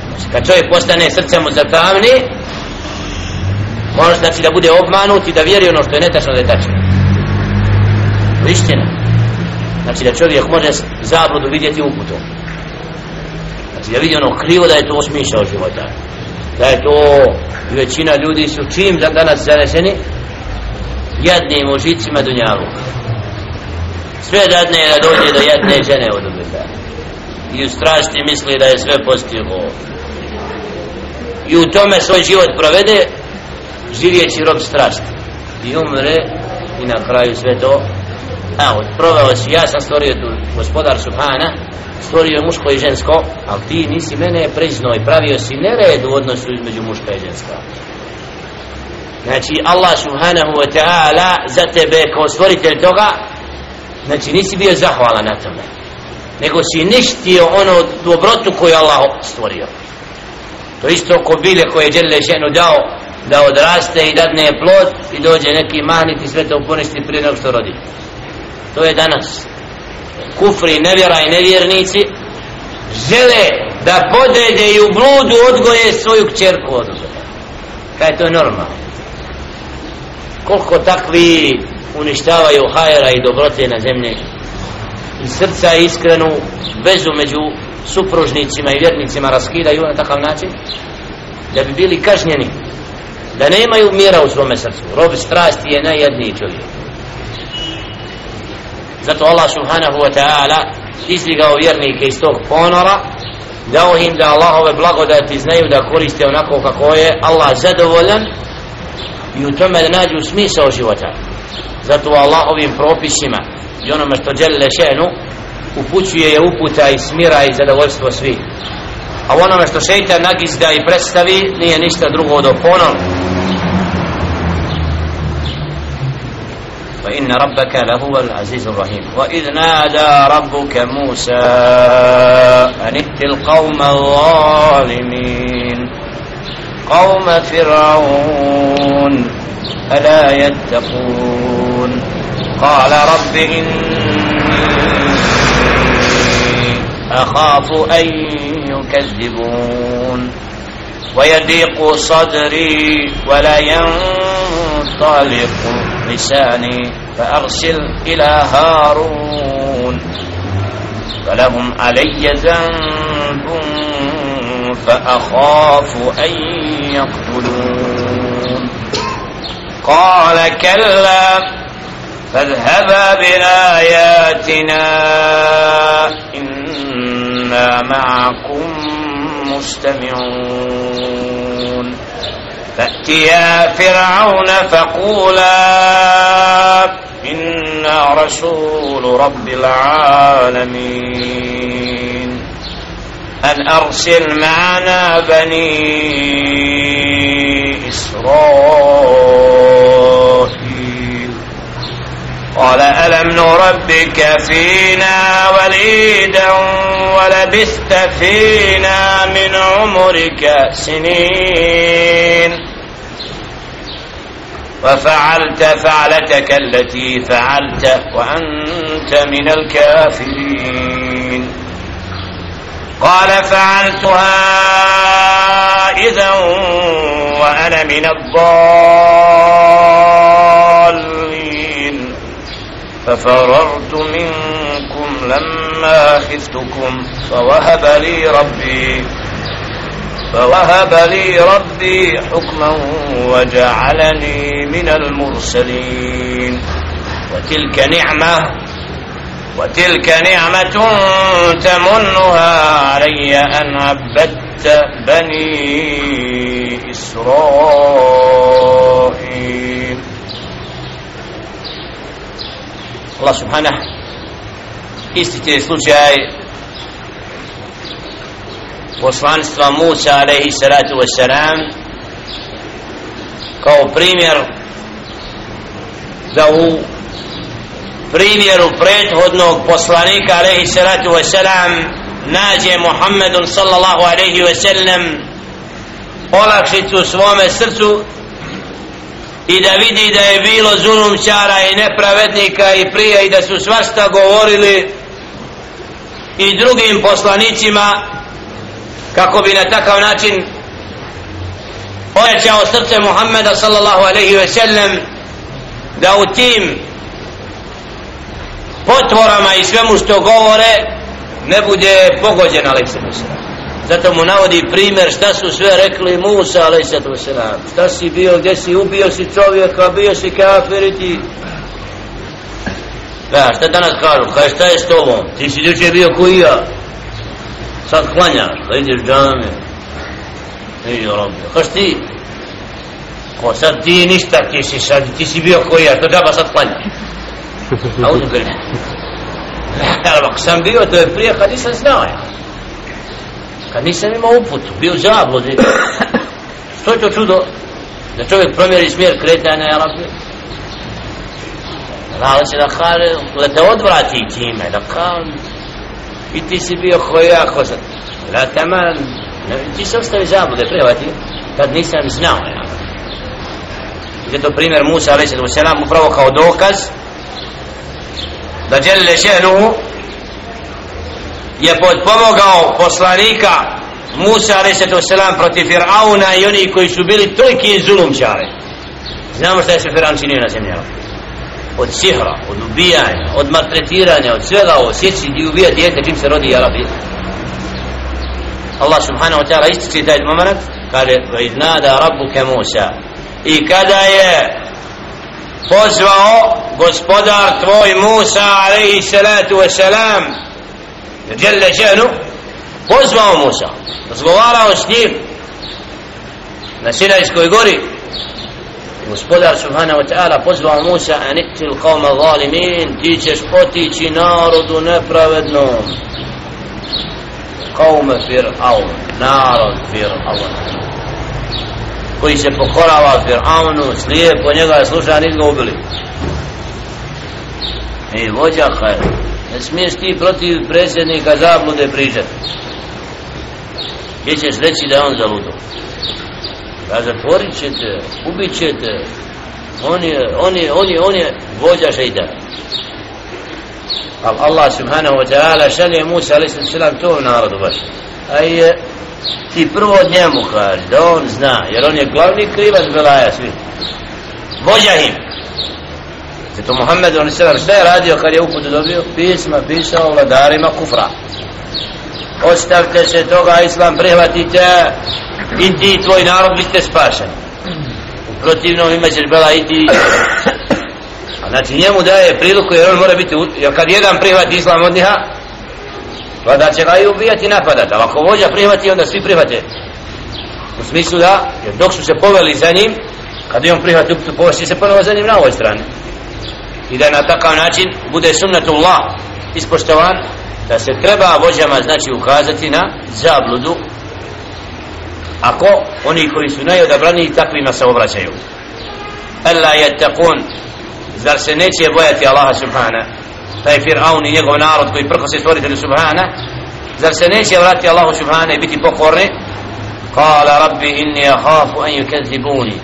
Znači, kad čovjek postane srce mu zatamni može znači da bude obmanut i da vjeri ono što je netačno da je tačno. Istina znači da čovjek može zabludu vidjeti uputom. Znači da vidi ono krivo da je to osmišao života da je to većina ljudi su čim da danas zaneseni jednim užicima dunjalu sve dadne da dođe do jedne žene od ubita i u strasti misli da je sve postivo i u tome svoj život provede živjeći rob strasti. I umre i na kraju sve to evo, proveo si ja sam stvorio tu gospodar Subhana stvorio je muško i žensko ali ti nisi mene priznao i pravio si nered u odnosu između muška i ženska. Znači Allah subhanahu wa ta'ala za tebe kao stvoritelj toga znači nisi bio zahvalan na tome nego si ništio ono dobrotu koju Allah stvorio. To isto ko bile koje je Đele ženu dao da odraste i dadne plod i dođe neki mahnit i sve to poništi prije nego što rodi to je danas. Kufri, nevjera i nevjernici žele da podrede i u bludu odgoje svoju kćerku od kaj to je normalno? Koliko takvi uništavaju hajera i dobrote na zemlji? I srca iskrenu vezu među supružnicima i vjernicima raskidaju na takav način? Da bi bili kažnjeni da nemaju mira u svome srcu. Rob strasti je najjedniji čovjek zato Allah subhanahu wa ta'ala izdigao vjernike iz tog ponora dao im da Allahove blagodati znaju da koriste onako kako je Allah zadovoljan i u tome da nađu smisao života. Zato Allahovim propisima i onome što djelile šenu upućuje je uputa i smira i zadovoljstvo svih. A onome što šeitan nagizda i predstavi nije ništa drugo do ponora. وإن ربك لهو العزيز الرحيم. وإذ نادى ربك موسى أن ائت القوم الظالمين. قوم فرعون ألا يتقون. قال رب إني أخاف أن يكذبون. ويضيق صدري ولا ينطلق. لساني فأرسل إلى هارون فلهم علي ذنب فأخاف أن يقتلون. قال كلا فاذهبا بآياتنا إنا معكم مستمعون. فأتيا فرعون فقولا إنا رسول رب العالمين. أن أرسل معنا بني إسرائيل. قال ألم نربك فينا وليدا ولبثت فينا من عمرك سنين. وفعلت فعلتك التي فعلت وأنت من الكافرين. قال فعلتها إذا وأنا من الضالين. ففررت منكم لما خفتكم فوهب لي ربي فوهب لي ربي حكما وجعلني من المرسلين. وتلك نعمة وتلك نعمة تمنها علي أن عبدت بني إسرائيل. الله سبحانه isti slučaj poslanstva Musa alaihi salatu wasalam kao primjer da u primjeru prethodnog poslanika alaihi salatu wasalam nađe Muhammedun sallallahu alaihi wasallam olakšicu svome srcu i da vidi da je bilo zulumčara i nepravednika i prije i da su svašta govorili i drugim poslanicima kako bi na takav način ojačao srce Muhammeda sallallahu alaihi ve sellem da u tim potvorama i svemu što govore ne bude pogođen alaihi sallam zato mu navodi primjer šta su sve rekli Musa alaihi sallam šta si bio, gdje si ubio si čovjeka bio si kafiriti Ja, šta danas kažu? Kaj šta je s tobom? Ti si ljuče bio koji ja? Sad klanjaš, da ideš džame, ne robio. Kaš ti, ko sad ti ništa, ti si sad, ti si bio koji ja, to džaba sad klanjaš. A uzim gre. Ali ako sam bio, to je prije kad nisam znao ja. Kad nisam imao uputu, bio zabludi. Što je to čudo? Da čovjek promjeri smjer kretanja, ja rabbi. Znala se da kale, da te odvrati time, da kale, i ti si bio koja koza la taman ti se ostavi zabude prevati. Kad nisam znao ja. Je to primjer Musa alaih selam upravo kao dokaz da Jelle Šehnu je podpomogao poslanika Musa alaih selam protiv Fir'auna i oni koji su bili toliki zulumčare znamo šta je se Fir'aun činio na zemlji od sihra, od ubijanja, od maltretiranja, od svega ovo, sjeći i ubija djete čim se rodi jarabi. Allah subhanahu wa ta'ala ističe taj moment, kaže, va iznada rabbuke Musa. I kada je pozvao gospodar tvoj Musa, alaihi salatu wa salam, jelle ženu, pozvao Musa, razgovarao s njim, na Sinajskoj gori, gospodar subhanahu wa ta'ala pozvao Musa an iqtil qawma zalimin ti ćeš potići narodu nepravednom qawma fir'aun narod fir'aun koji se pokorava fir'aunu slijepo njega sluša nis ga ubili. I vođa hajr ne smiješ ti protiv predsjednika zablude pričati. Gdje ćeš reći da je on zaludo da zatvorit ćete, ubit ćete, on je, on je, on je, on je vođa šeitan. Ali Allah subhanahu wa ta'ala šalje Musa alaih sallam to narodu baš. A je ti prvo od njemu kaži, da on zna, jer on je glavni krivac Belaja svi. Vođa im. Zato Muhammed on sallam šta je radio kad je uputu dobio? Pisma pisao vladarima kufra. Ostavite se toga, Islam prihvatite, i ti i tvoj narod biste spašeni. U protivnom ima ćeš bela i ti. A znači njemu daje priliku jer on mora biti jer kad jedan prihvati islam od njiha pa da će ga i ubijati i napadati. Ali ako vođa prihvati onda svi prihvate. U smislu da jer dok su se poveli za njim kad je on prihvati uputu povesti se ponovo za njim na ovoj strani. I da na takav način bude sunnatullah ispoštovan da se treba vođama znači ukazati na zabludu ako oni koji su najodabrani takvima se obraćaju. Alla yattaqun. Zar se neće bojati Allaha subhana? Taj Fir'aun i njegov narod koji prko se stvoritelju subhana? Zar se neće vratiti Allahu subhana i biti pokorni? Kala rabbi inni ahafu an yukadzibuni.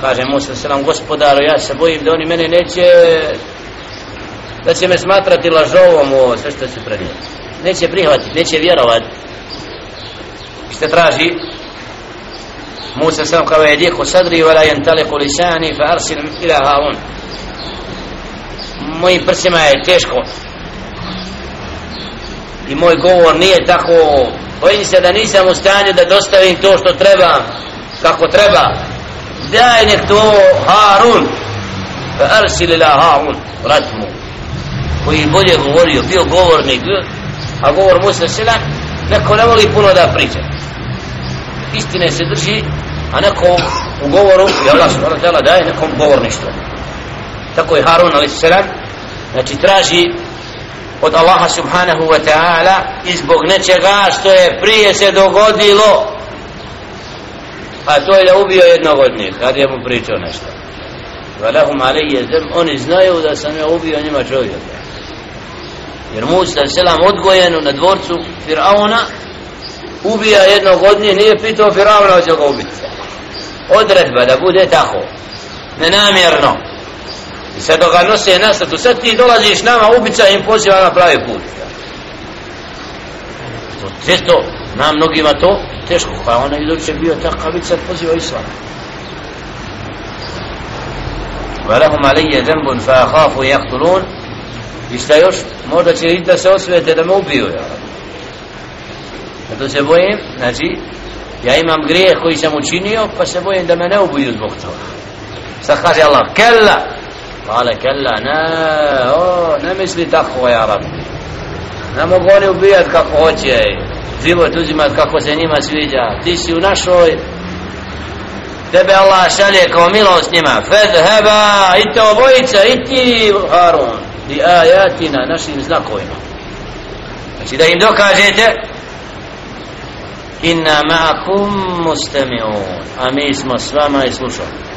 Kaže Musa selam gospodaru ja se bojim da oni mene neće da će me smatrati lažovom o sve što se prenio. Neće prihvatiti, neće vjerovati. Šta traži? Musa sam kao je dijeku sadri wa la lisani fa arsil ila Harun. Mojim prsima je teško. I moj govor nije tako. Bojim se da nisam u stanju da dostavim to što treba kako treba. Daj nek to Harun. Fa arsil ila Harun. Vrat mu koji bolje govorio bio govornik a govor Musa sila neko ne voli puno da priča. Istine se drži a neko u govoru i Allah subhanahu wa ta'ala daje nekom govorništvo. Tako je Harun alaih sallam znači traži od Allaha subhanahu wa ta'ala i zbog nečega što je prije se dogodilo a to je da ubio jednog od njih kad je mu pričao nešto. Valahum alije zem oni znaju da sam ja ubio njima čovjeka jer Musa selam odgojen na dvorcu Firauna ubija jednog od njih, nije pitao Firavna hoće ga ubiti. Odredba da bude tako, nenamjerno. I sad dok ga nose nastatu, sad ti dolaziš nama ubica i im poziva na pravi put. To često, na mnogima to, teško, pa ona iduće bio takav, sad poziva islam. ولهم علي ذنب فأخاف يقتلون i šta još, možda će i da se osvete da me ubiju, ja. Zato se bojim, znači, ja imam grijeh koji sam učinio, pa se bojim da me ne ubiju zbog toga. Sad kaže Allah, kella! Kale, kella, ne, o, ne misli tako, ja rab. Ne mogu oni ubijat kako hoće, život uzimat kako se njima sviđa. Ti si u našoj, tebe Allah šalje kao milost njima. Fed heba, i te obojica, i ti, Harun, li ajatina, našim znakovima. Znači da im dokažete, inna ma'akum mustami'un a mi smo s vama i slušamo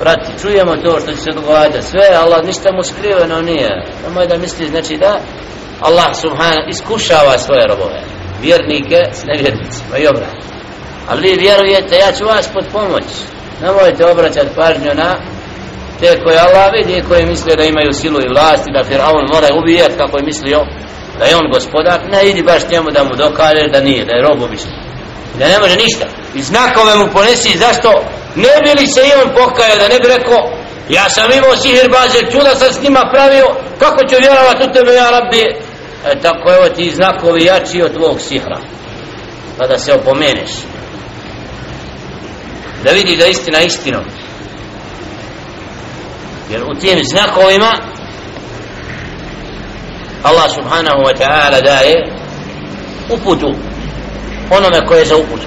Prati, čujemo to što će se dogovarati sve, Allah ništa mu skriveno nije. Nemoj da misli, znači da Allah subhanahu iskušava svoje robove. Vjernike s nevjernicima i obrat ali vi vjerujete, ja ću vas pod pomoć. Nemojte obraćati pažnju na te koje Allah vidi koje misle da imaju silu i vlast i da Firaun mora ubijati kako je mislio da je on gospodar, ne idi baš njemu da mu dokaže da nije, da je rob obično Da ne može ništa. I znakove mu ponesi, zašto ne bi li se i on pokajao, da ne bi rekao, ja sam imao sihir baze, čuda sam s njima pravio, kako ću vjerovat u tebe, ja rabbi? E tako evo ti znakovi jači od tvog sihra. Pa da se opomeneš. Da vidi da istina istinom. Jer u tim znakovima Allah subhanahu wa ta'ala daje uputu onome koje za uputu.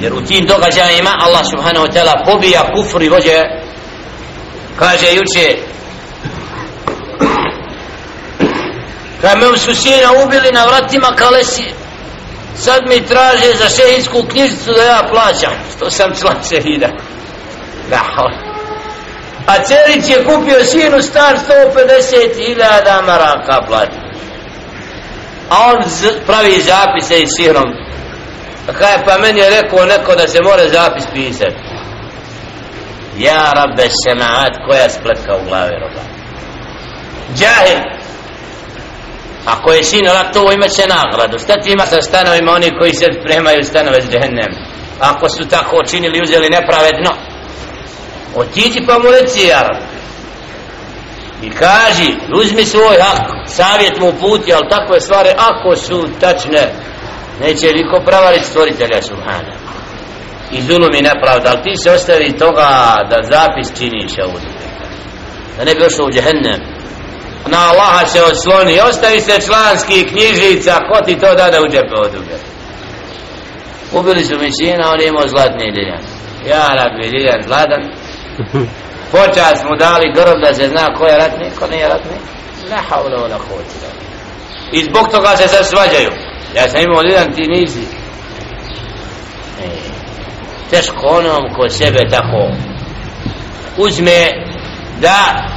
Jer u tim događajima Allah subhanahu wa ta'ala pobija kufr i vođe kaže juče kad me su sina ubili na vratima kalesi sad mi traže za šehidsku knjižicu da ja plaćam. Što sam član šehida. Da a Celić je kupio sinu star 150.000 maraka plati a on pravi zapise i sirom. Kaj pa meni je rekao neko da se more zapis pisati. ja rabbe semaat koja spletka u glavi roba? Džahil. Ako je sin onak to imat će nagradu. Šta ti ima sa stanovima oni koji se spremaju stanove s džehennem ako su tako činili uzeli nepravedno otiđi pa mu reci i kaži uzmi svoj hak savjet mu puti ali takve stvari ako su tačne neće niko pravariti stvoritelja subhana. I zulum i nepravda ali ti se ostavi toga da zapis činiš ovdje da ne bi ošao u džehennem. Na Allaha se osloni ostavi se članski knjižica ko ti to dade u džepe od uge ubili su mi sina on je imao zlatni diljan ja rabbi diljan zlatan. počas mu dali grb da se zna ko je ratnik, ko nije ratnik. ne haula ona hoće i zbog toga se sad svađaju. Ja sam imao jedan ti nisi e, teško onom ko sebe tako uzme da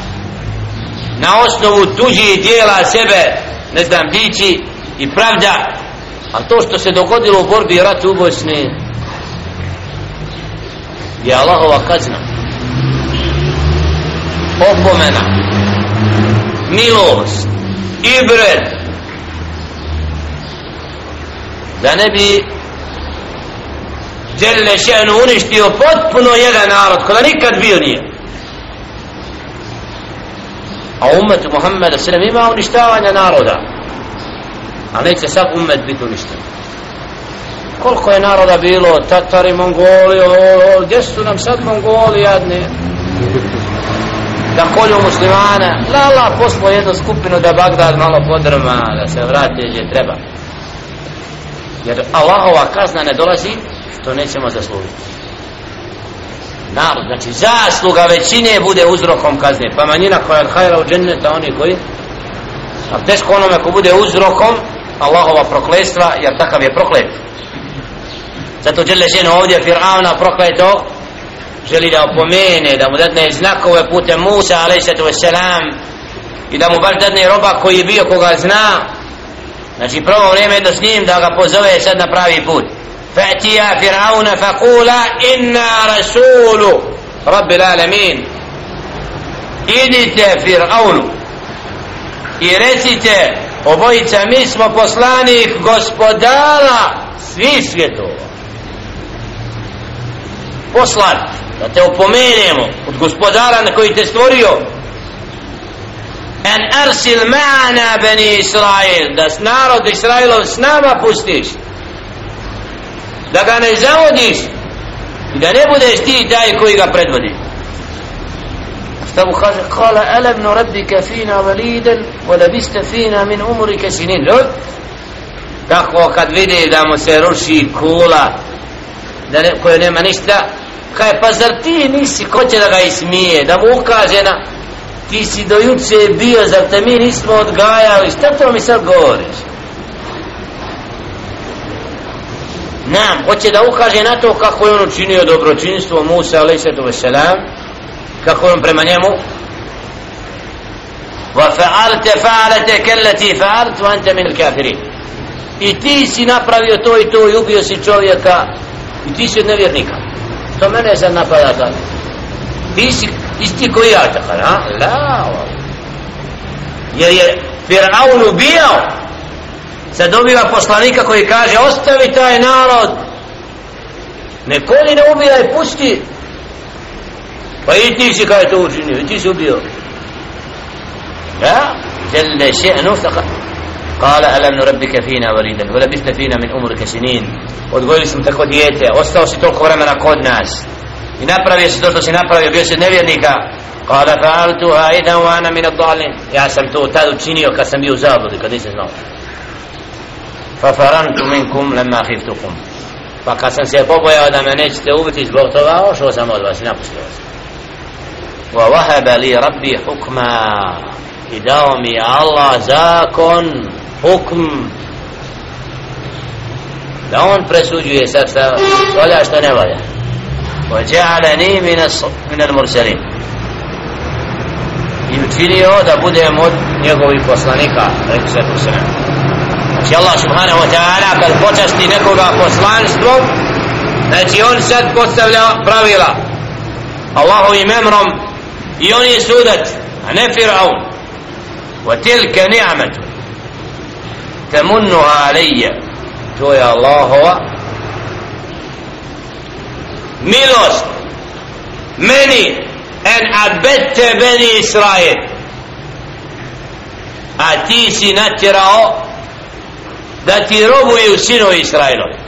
na osnovu tuđi dijela sebe ne znam dići i pravda. A to što se dogodilo u borbi i ratu u Bosni je Allahova kazna opomena. Milost ibret da ne bi Đelle še'nu uništio potpuno jedan narod kada nikad bio nije. A umet Muhammeda sallam ima uništavanja naroda. A neće sad umet biti uništen. Koliko je naroda bilo? Tatari, Mongoli o, o, gdje su nam sad Mongoli jadni? Da kolju muslimana la la poslo jednu skupinu da Bagdad malo podrma da se vrati gdje treba. Jer Allahova kazna ne dolazi što nećemo zaslužiti. Narod, znači zasluga većine bude uzrokom kazne, pa manjina koja je hajra u dženneta, oni koji a teško onome ko bude uzrokom Allahova prokletstva, jer takav je proklet. Zato žele žene ovdje Fir'auna prokleto želi da opomene, da mu dadne znakove putem Musa, alaihsatu wassalam i da mu baš dadne roba koji je bio koga zna znači prvo vrijeme jedno s njim da ga pozove sad na pravi put فأتيا فرعون فقولا إنا رسول رب العالمين idite Fir'aunu i recite obojica mi smo poslanik gospodara svih svjetova poslan da te opomenemo od gospodara na koji te stvorio. En arsil ma'ana bani Israel da narod Israilov s nama pustiš. Da ga ne zavodiš i da ne budeš ti taj koji ga predvodi. Šta mu kaže? Kala alam no rabbika fina validen wa fina min umrika sinin. Ljud tako kad vidi da mu se ruši kula da ne, koje nema ništa kaj pa zar ti nisi ko će da ga ismije da mu ukaže na ti si do juče bio zar te mi nismo odgajali? Šta to mi sad govoriš? Nam, hoće da ukaže na to kako je on učinio dobročinstvo Musa alaihissalatu kako je on prema njemu wa fa'alte fa'alete kelleti fa'alt wa ante min i ti si napravio to i to i ubio si čovjeka i ti si od nevjernika to mene sad napada tako ti si isti koji ja tako la jer je Fir'aun ubijao. Sad dobiva poslanika koji kaže ostavi taj narod. Ne koli ne ubijaj pusti. Pa i ti si kaj to učinio? I ti si ubio. Ja? Žele še'nu قال ألم نربك فينا وليدا ولبثت فينا من أمرك سنين odgojili smo tako dijete ostao si toliko vremena kod nas i napravio si to što si napravio bio si nevjernika قال فعلتها إذا وأنا من الضالين ja sam to tad učinio kad sam bio u zabludi kad nisam znao ففرنت منكم لما خفتكم pa kad sam se pobojao da me nećete ubiti zbog toga ošao sam od vas i napustio vas wa wahaba li rabbi hukma i dao mi Allah zakon hukm. Da on presuđuje sad šta valja što ne valja. Wa ja'alani min min al-mursalin i učinio da budem od njegovih poslanika rekao se tu znači Allah subhanahu wa ta'ala kad počasti nekoga poslanstvom znači on sad postavlja pravila. Allahovim emrom i on je sudac a ne Fir'aun. Wa tilka ni'matu tamunnuha alayya to je Allahova milost. Meni en abette beni Israel. A ti si natjerao da ti robuju sinovi Israilovi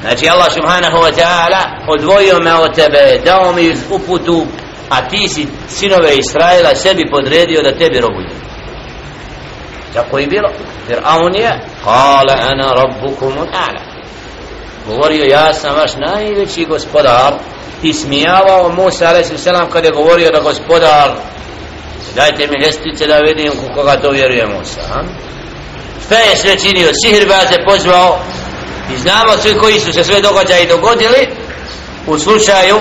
znači Allah subhanahu wa ta'ala odvojio me od tebe dao mi uputu a ti si sinove Israila sebi podredio da tebi robuju tako je bilo. Jer on je Kala ana rabbukum a'la govorio ja sam vaš najveći gospodar. Ismijavao Musa a.s. kad je govorio da gospodar dajte mi ljestvice da vidim u koga to vjeruje Musa a? šta je sve činio sihirbaze pozvao. I znamo svi koji su se sve događaje dogodili u slučaju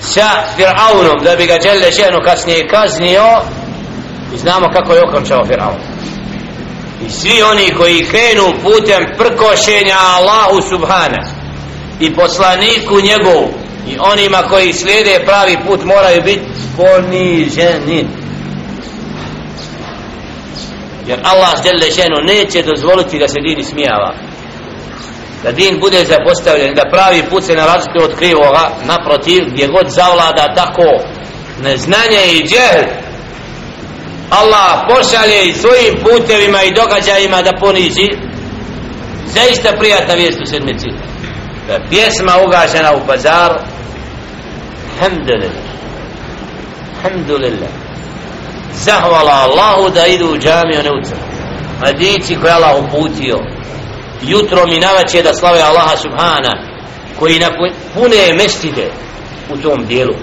sa Fir'aunom da bi ga Đelle ženu kasnije kaznio. I znamo kako je okončao Fir'aun i svi oni koji krenu putem prkošenja Allahu Subhana i poslaniku njegovu i onima koji slijede pravi put moraju biti poniženi. Jer Allah žele ženu neće dozvoliti da se din smijava da din bude zapostavljen da pravi put se narazite od krivoga naprotiv gdje god zavlada tako neznanje i džehl Allah pošalje i svojim putevima i događajima da ponizi. Zaista prijatna vijest u sedmici. E, pjesma ugašena u pazar Alhamdulillah. Alhamdulillah. Zahvala Allahu da idu u džamiju ne u crku Mladići koje Allah uputio. Jutro mi navače da slave Allaha Subhana Koji napune mestide u tom dijelu.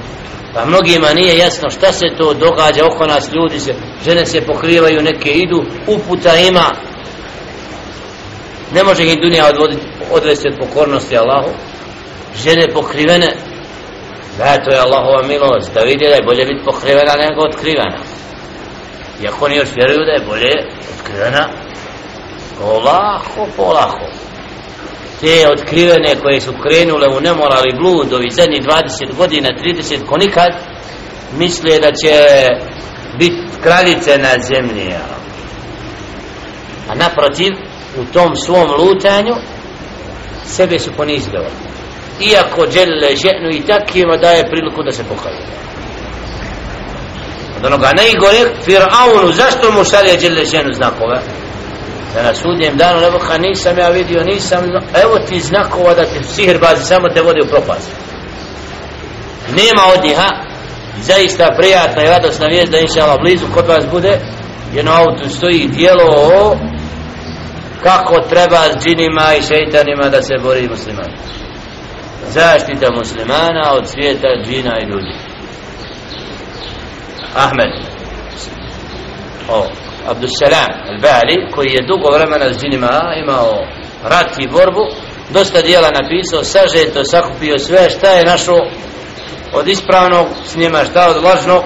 Pa mnogima nije jasno šta se to događa oko nas ljudi se Žene se pokrivaju, neke idu Uputa ima Ne može ih dunija odvoditi Odvesti od pokornosti Allahu Žene pokrivene Da, to je Allahova milost, da vidi da je bolje biti pokrivena nego otkrivena. Iako oni još vjeruju da je bolje otkrivena, polako, polako. Te otkrivene koje su krenule u nemoral i blud zadnjih 20 godina, 30, ko nikad, misle da će biti kraljice na zemlji. A naprotiv, u tom svom lutanju, sebe su ponizili iako žele ženu i takvima daje priliku da se pokaju od onoga najgore Fir'aunu zašto mu šalje žele ženu znakove? Da na sudnjem danu nebo ka nisam ja vidio nisam evo ti znakova da ti sihr bazi samo te vodi u propast. Nema odiha zaista prijatna i radosna vijest da inša Allah blizu kod vas bude jedno auto stoji dijelo kako treba s džinima i šeitanima da se bori muslimani zaštita muslimana od svijeta džina i ljudi. Ahmed. Ovo. Abdussalam al-Bali koji je dugo vremena s džinima imao rat i borbu dosta dijela napisao sažeto sakupio sve šta je našo od ispravnog s njima šta od lažnog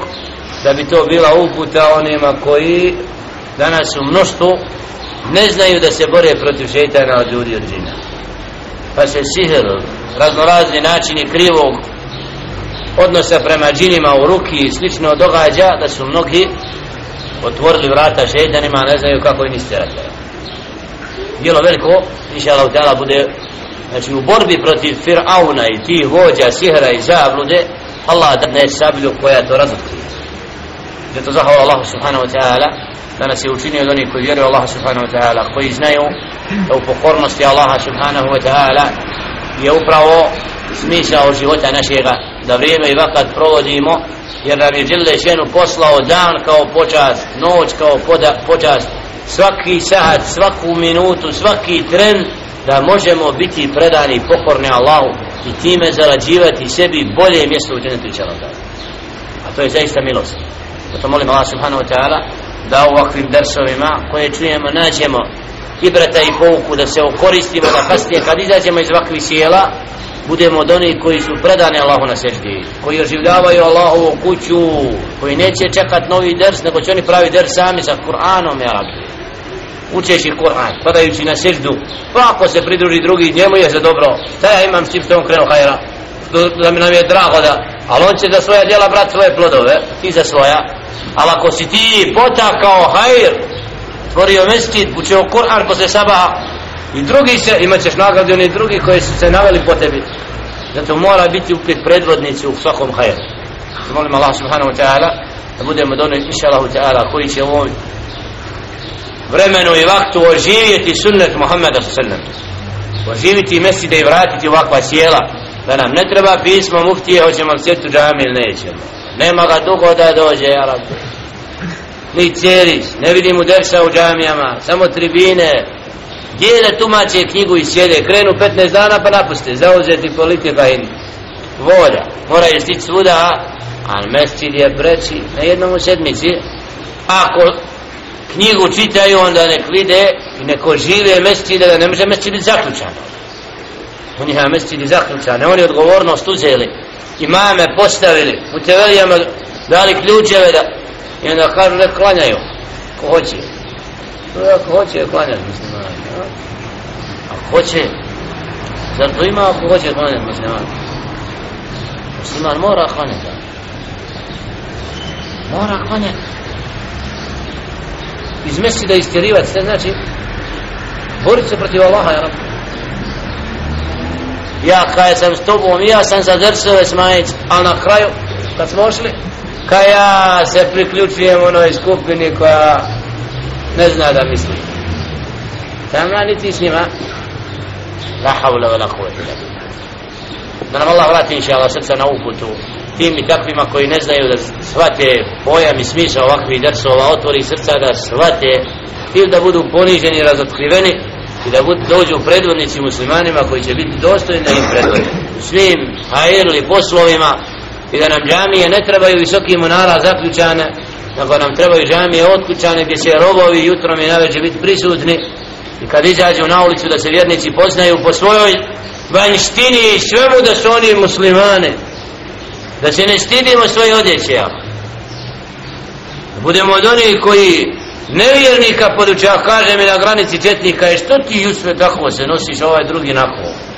da bi to bila uputa onima koji danas u mnoštvu ne znaju da se bore protiv šeitana od ljudi od džina. Pa se sihr raznorazni načini krivog odnosa prema džinima u ruki i slično događa da su mnogi otvorili vrata šeitanima ne znaju kako im istirati bilo veliko inša Allah bude znači u borbi protiv Fir'auna i tih vođa sihra i zablude Allah da ne sablju koja to razotkrije. To zahvala Allah subhanahu wa ta'ala da nas je učinio od onih koji vjeruju Allah subhanahu wa ta'ala koji znaju da u pokornosti Allaha subhanahu wa ta'ala je upravo smisao života našega da vrijeme i vakat provodimo jer nam je Đele ženu poslao dan kao počast, noć kao poda, počast. Svaki sahat, svaku minutu, svaki tren da možemo biti predani i pokorni Allahu i time zarađivati sebi bolje mjesto u dženetu i a to je zaista milost. Zato molim Allah subhanahu wa ta'ala da u ovakvim dersovima koje čujemo nađemo ibrata i pouku da se okoristimo da kasnije kad izađemo iz ovakvih sjela budemo od onih koji su predani Allahu na seždi koji oživljavaju Allahovu kuću koji neće čekat novi ders nego će oni pravi ders sami sa Kur'anom ja rabbi. Učeći Kur'an padajući na seždu pa ako se pridruži drugi njemu je za dobro. Šta ja imam s čim što on krenuo hajra? Da mi nam je drago da ali on će za svoja djela brat svoje plodove ti za svoja. Ali ako si ti potakao hajr stvorio mesčit učeo Kur'an posle sabaha i drugi se, imat ćeš nagradu oni drugi koji su se naveli po tebi. Zato mora biti upit predvodnici u svakom hajeru. molim Allah subhanahu wa ta'ala da budemo do inša Allahu ta'ala koji će u ovom vremenu i vaktu oživjeti sunnet Muhammeda sallam. Oživiti meside i vratiti ovakva sjela. Da nam ne treba pismo muftije hoćemo sjeti u džami ili nećemo. Nema ga dugo da dođe ja rabbi. Ni cijeliš ne vidim u dersa u džamijama samo tribine Dijele tumače knjigu i sjede krenu 15 dana pa napuste zauzeti politika i volja. Moraju stići svuda a mescid je breći na jednom u sedmici. Ako knjigu čitaju onda nek vide i neko žive mescide da ne može mescid biti zaključan. U njih mesčid je zaključan oni odgovornost uzeli imame postavili u tevelijama dali ključeve da i onda kažu da klanjaju ko hoće to je ako hoće klanjati muslimani ako hoće zar to ima ako hoće klanjati muslimani musliman mora klanjati. Mora klanjati. Iz mesida istjerivati sve znači borit se protiv Allaha ja ja kaj sam s tobom ja sam za drsove smajić a na kraju kad smo ošli kada ja se priključujem onoj skupini koja ne zna da misli. Tamo niti s njima. La havla vela la kuvvete da nam Allah vrati inša Allah srca na uputu tim i takvima koji ne znaju da shvate pojam i smisao ovakvih drsova otvori srca da shvate ili da budu poniženi i razotkriveni i da budu, dođu predvodnici muslimanima koji će biti dostojni da im predvode. Svim hajerli poslovima i da nam džamije ne trebaju visoki munara zaključane Pa nego nam trebaju džamije otkućane gdje će robovi jutrom i naveđe biti prisutni? I kad izađu na ulicu da se vjernici poznaju po svojoj vanjštini i svemu da su oni muslimane da se ne stidimo svoje odjeće ja. budemo od onih koji nevjernika podučava kaže mi na granici četnika je što ti Jusve tako se nosiš ovaj drugi nako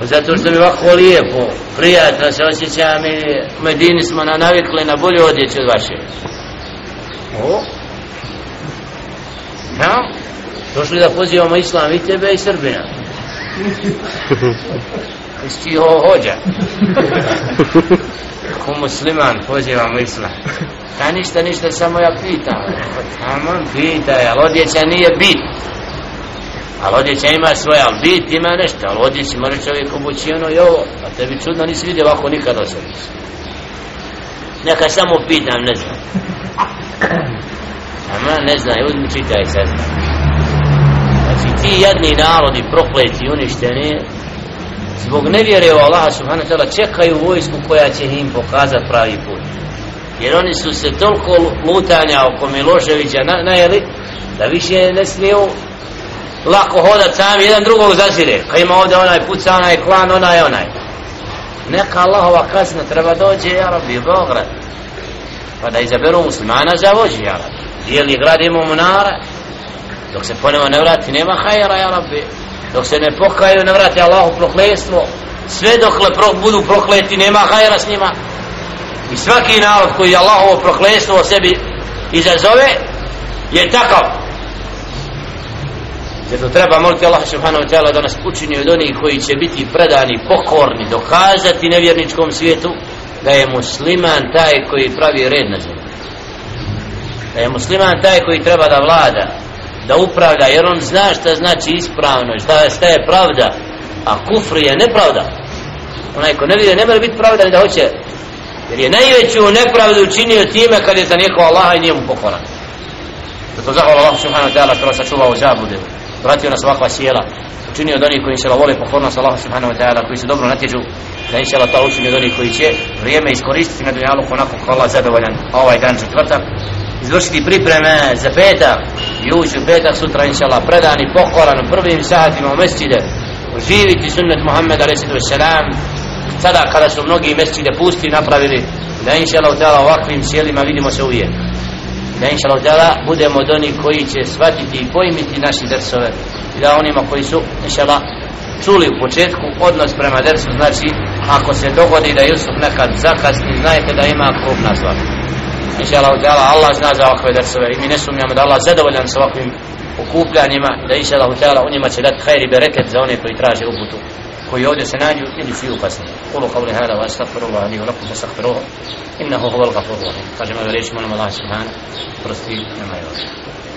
zato što mi ovako lijepo prijatno se osjećam i u Medini smo na navikli na bolju odjeću od vaše. O. Ja? Došli da pozivamo islam i tebe i Srbina. Isti ho hođa? Ko musliman pozivamo islam? Ta ništa, ništa, samo ja pitam. Tamo pitaj, ali odjeća nije bit Ali odjeća ima svoje, ali bit ima nešto Ali odjeći može čovjek obući ono i ovo. A tebi čudno nisi vidio ovako nikad osadiš Neka samo pitam, ne znam. Ama ne znam, uzmi čitaj sad Znači ti jedni narodi prokleti uništeni zbog nevjere u Allaha subhanahu wa ta'ala čekaju vojsku koja će im pokazati pravi put. Jer oni su se toliko lutanja oko Miloševića na, najeli da više ne smiju lako hodat sami jedan drugog zazire. Kad ima ovdje onaj puca onaj klan onaj onaj. Neka Allahova kazna treba dođe ja rabbi u Beograd. Pa da izaberu muslimana za vođi ja rabbi. Dijeli grad ima munara dok se ponovo ne vrati nema hajera ja rabbi. Dok se ne pokaju ne vrati Allahu prokletstvo. Sve dokle pro, budu prokleti nema hajera s njima. I svaki narod koji Allahovo prokletstvo o sebi izazove je takav zato treba moliti Allah subhanahu wa ta'ala da nas učini od onih koji će biti predani, pokorni dokazati nevjerničkom svijetu da je musliman taj koji pravi red na zemlji. Da je musliman taj koji treba da vlada da upravlja jer on zna šta znači ispravno šta, šta je pravda a kufr je nepravda. Onaj ko ne vidi ne mora biti pravda ni da hoće jer je najveću nepravdu učinio time kad je za Allaha i njemu pokoran. Zato zahvala Allah subhanahu wa ta'ala kada sačuvao zabude vratio nas ovakva sjela. Učinio od onih koji se vole pokornost Allah subhanahu wa ta'ala koji se dobro natježu da inša Allah ta'ala učini od onih koji će vrijeme iskoristiti na dunjalu onako kako Allah zadovoljan. Ovaj dan četvrtak izvršiti pripreme za petak. I ući u petak sutra inša Allah predan i pokoran u prvim sahatima u mesčide. Živiti sunnet Muhammed a.s. sada kada su mnogi mesčide pusti napravili da inša Allah ta'ala ovakvim sjelima vidimo se uvijek da inša Allah budemo od onih koji će shvatiti i pojmiti naši drsove i da onima koji su inša Allah čuli u početku odnos prema dersu znači ako se dogodi da Jusuf nekad zakasni znajte da ima krupna stvar inša Allah Allah zna za ovakve dersove i mi ne sumnjamo da Allah zadovoljan sa ovakvim okupljanjima da inša Allah ta'ala u njima će dati hajri bereket za one koji traže uputu koji ovdje se nađu ili svi upasni. Kulu qavli hada wa astagfirullah ali wa lakum astagfiruhu innahu huval gafur rahim. Kažemo da rečimo nam Allah subhanahu prosti nema je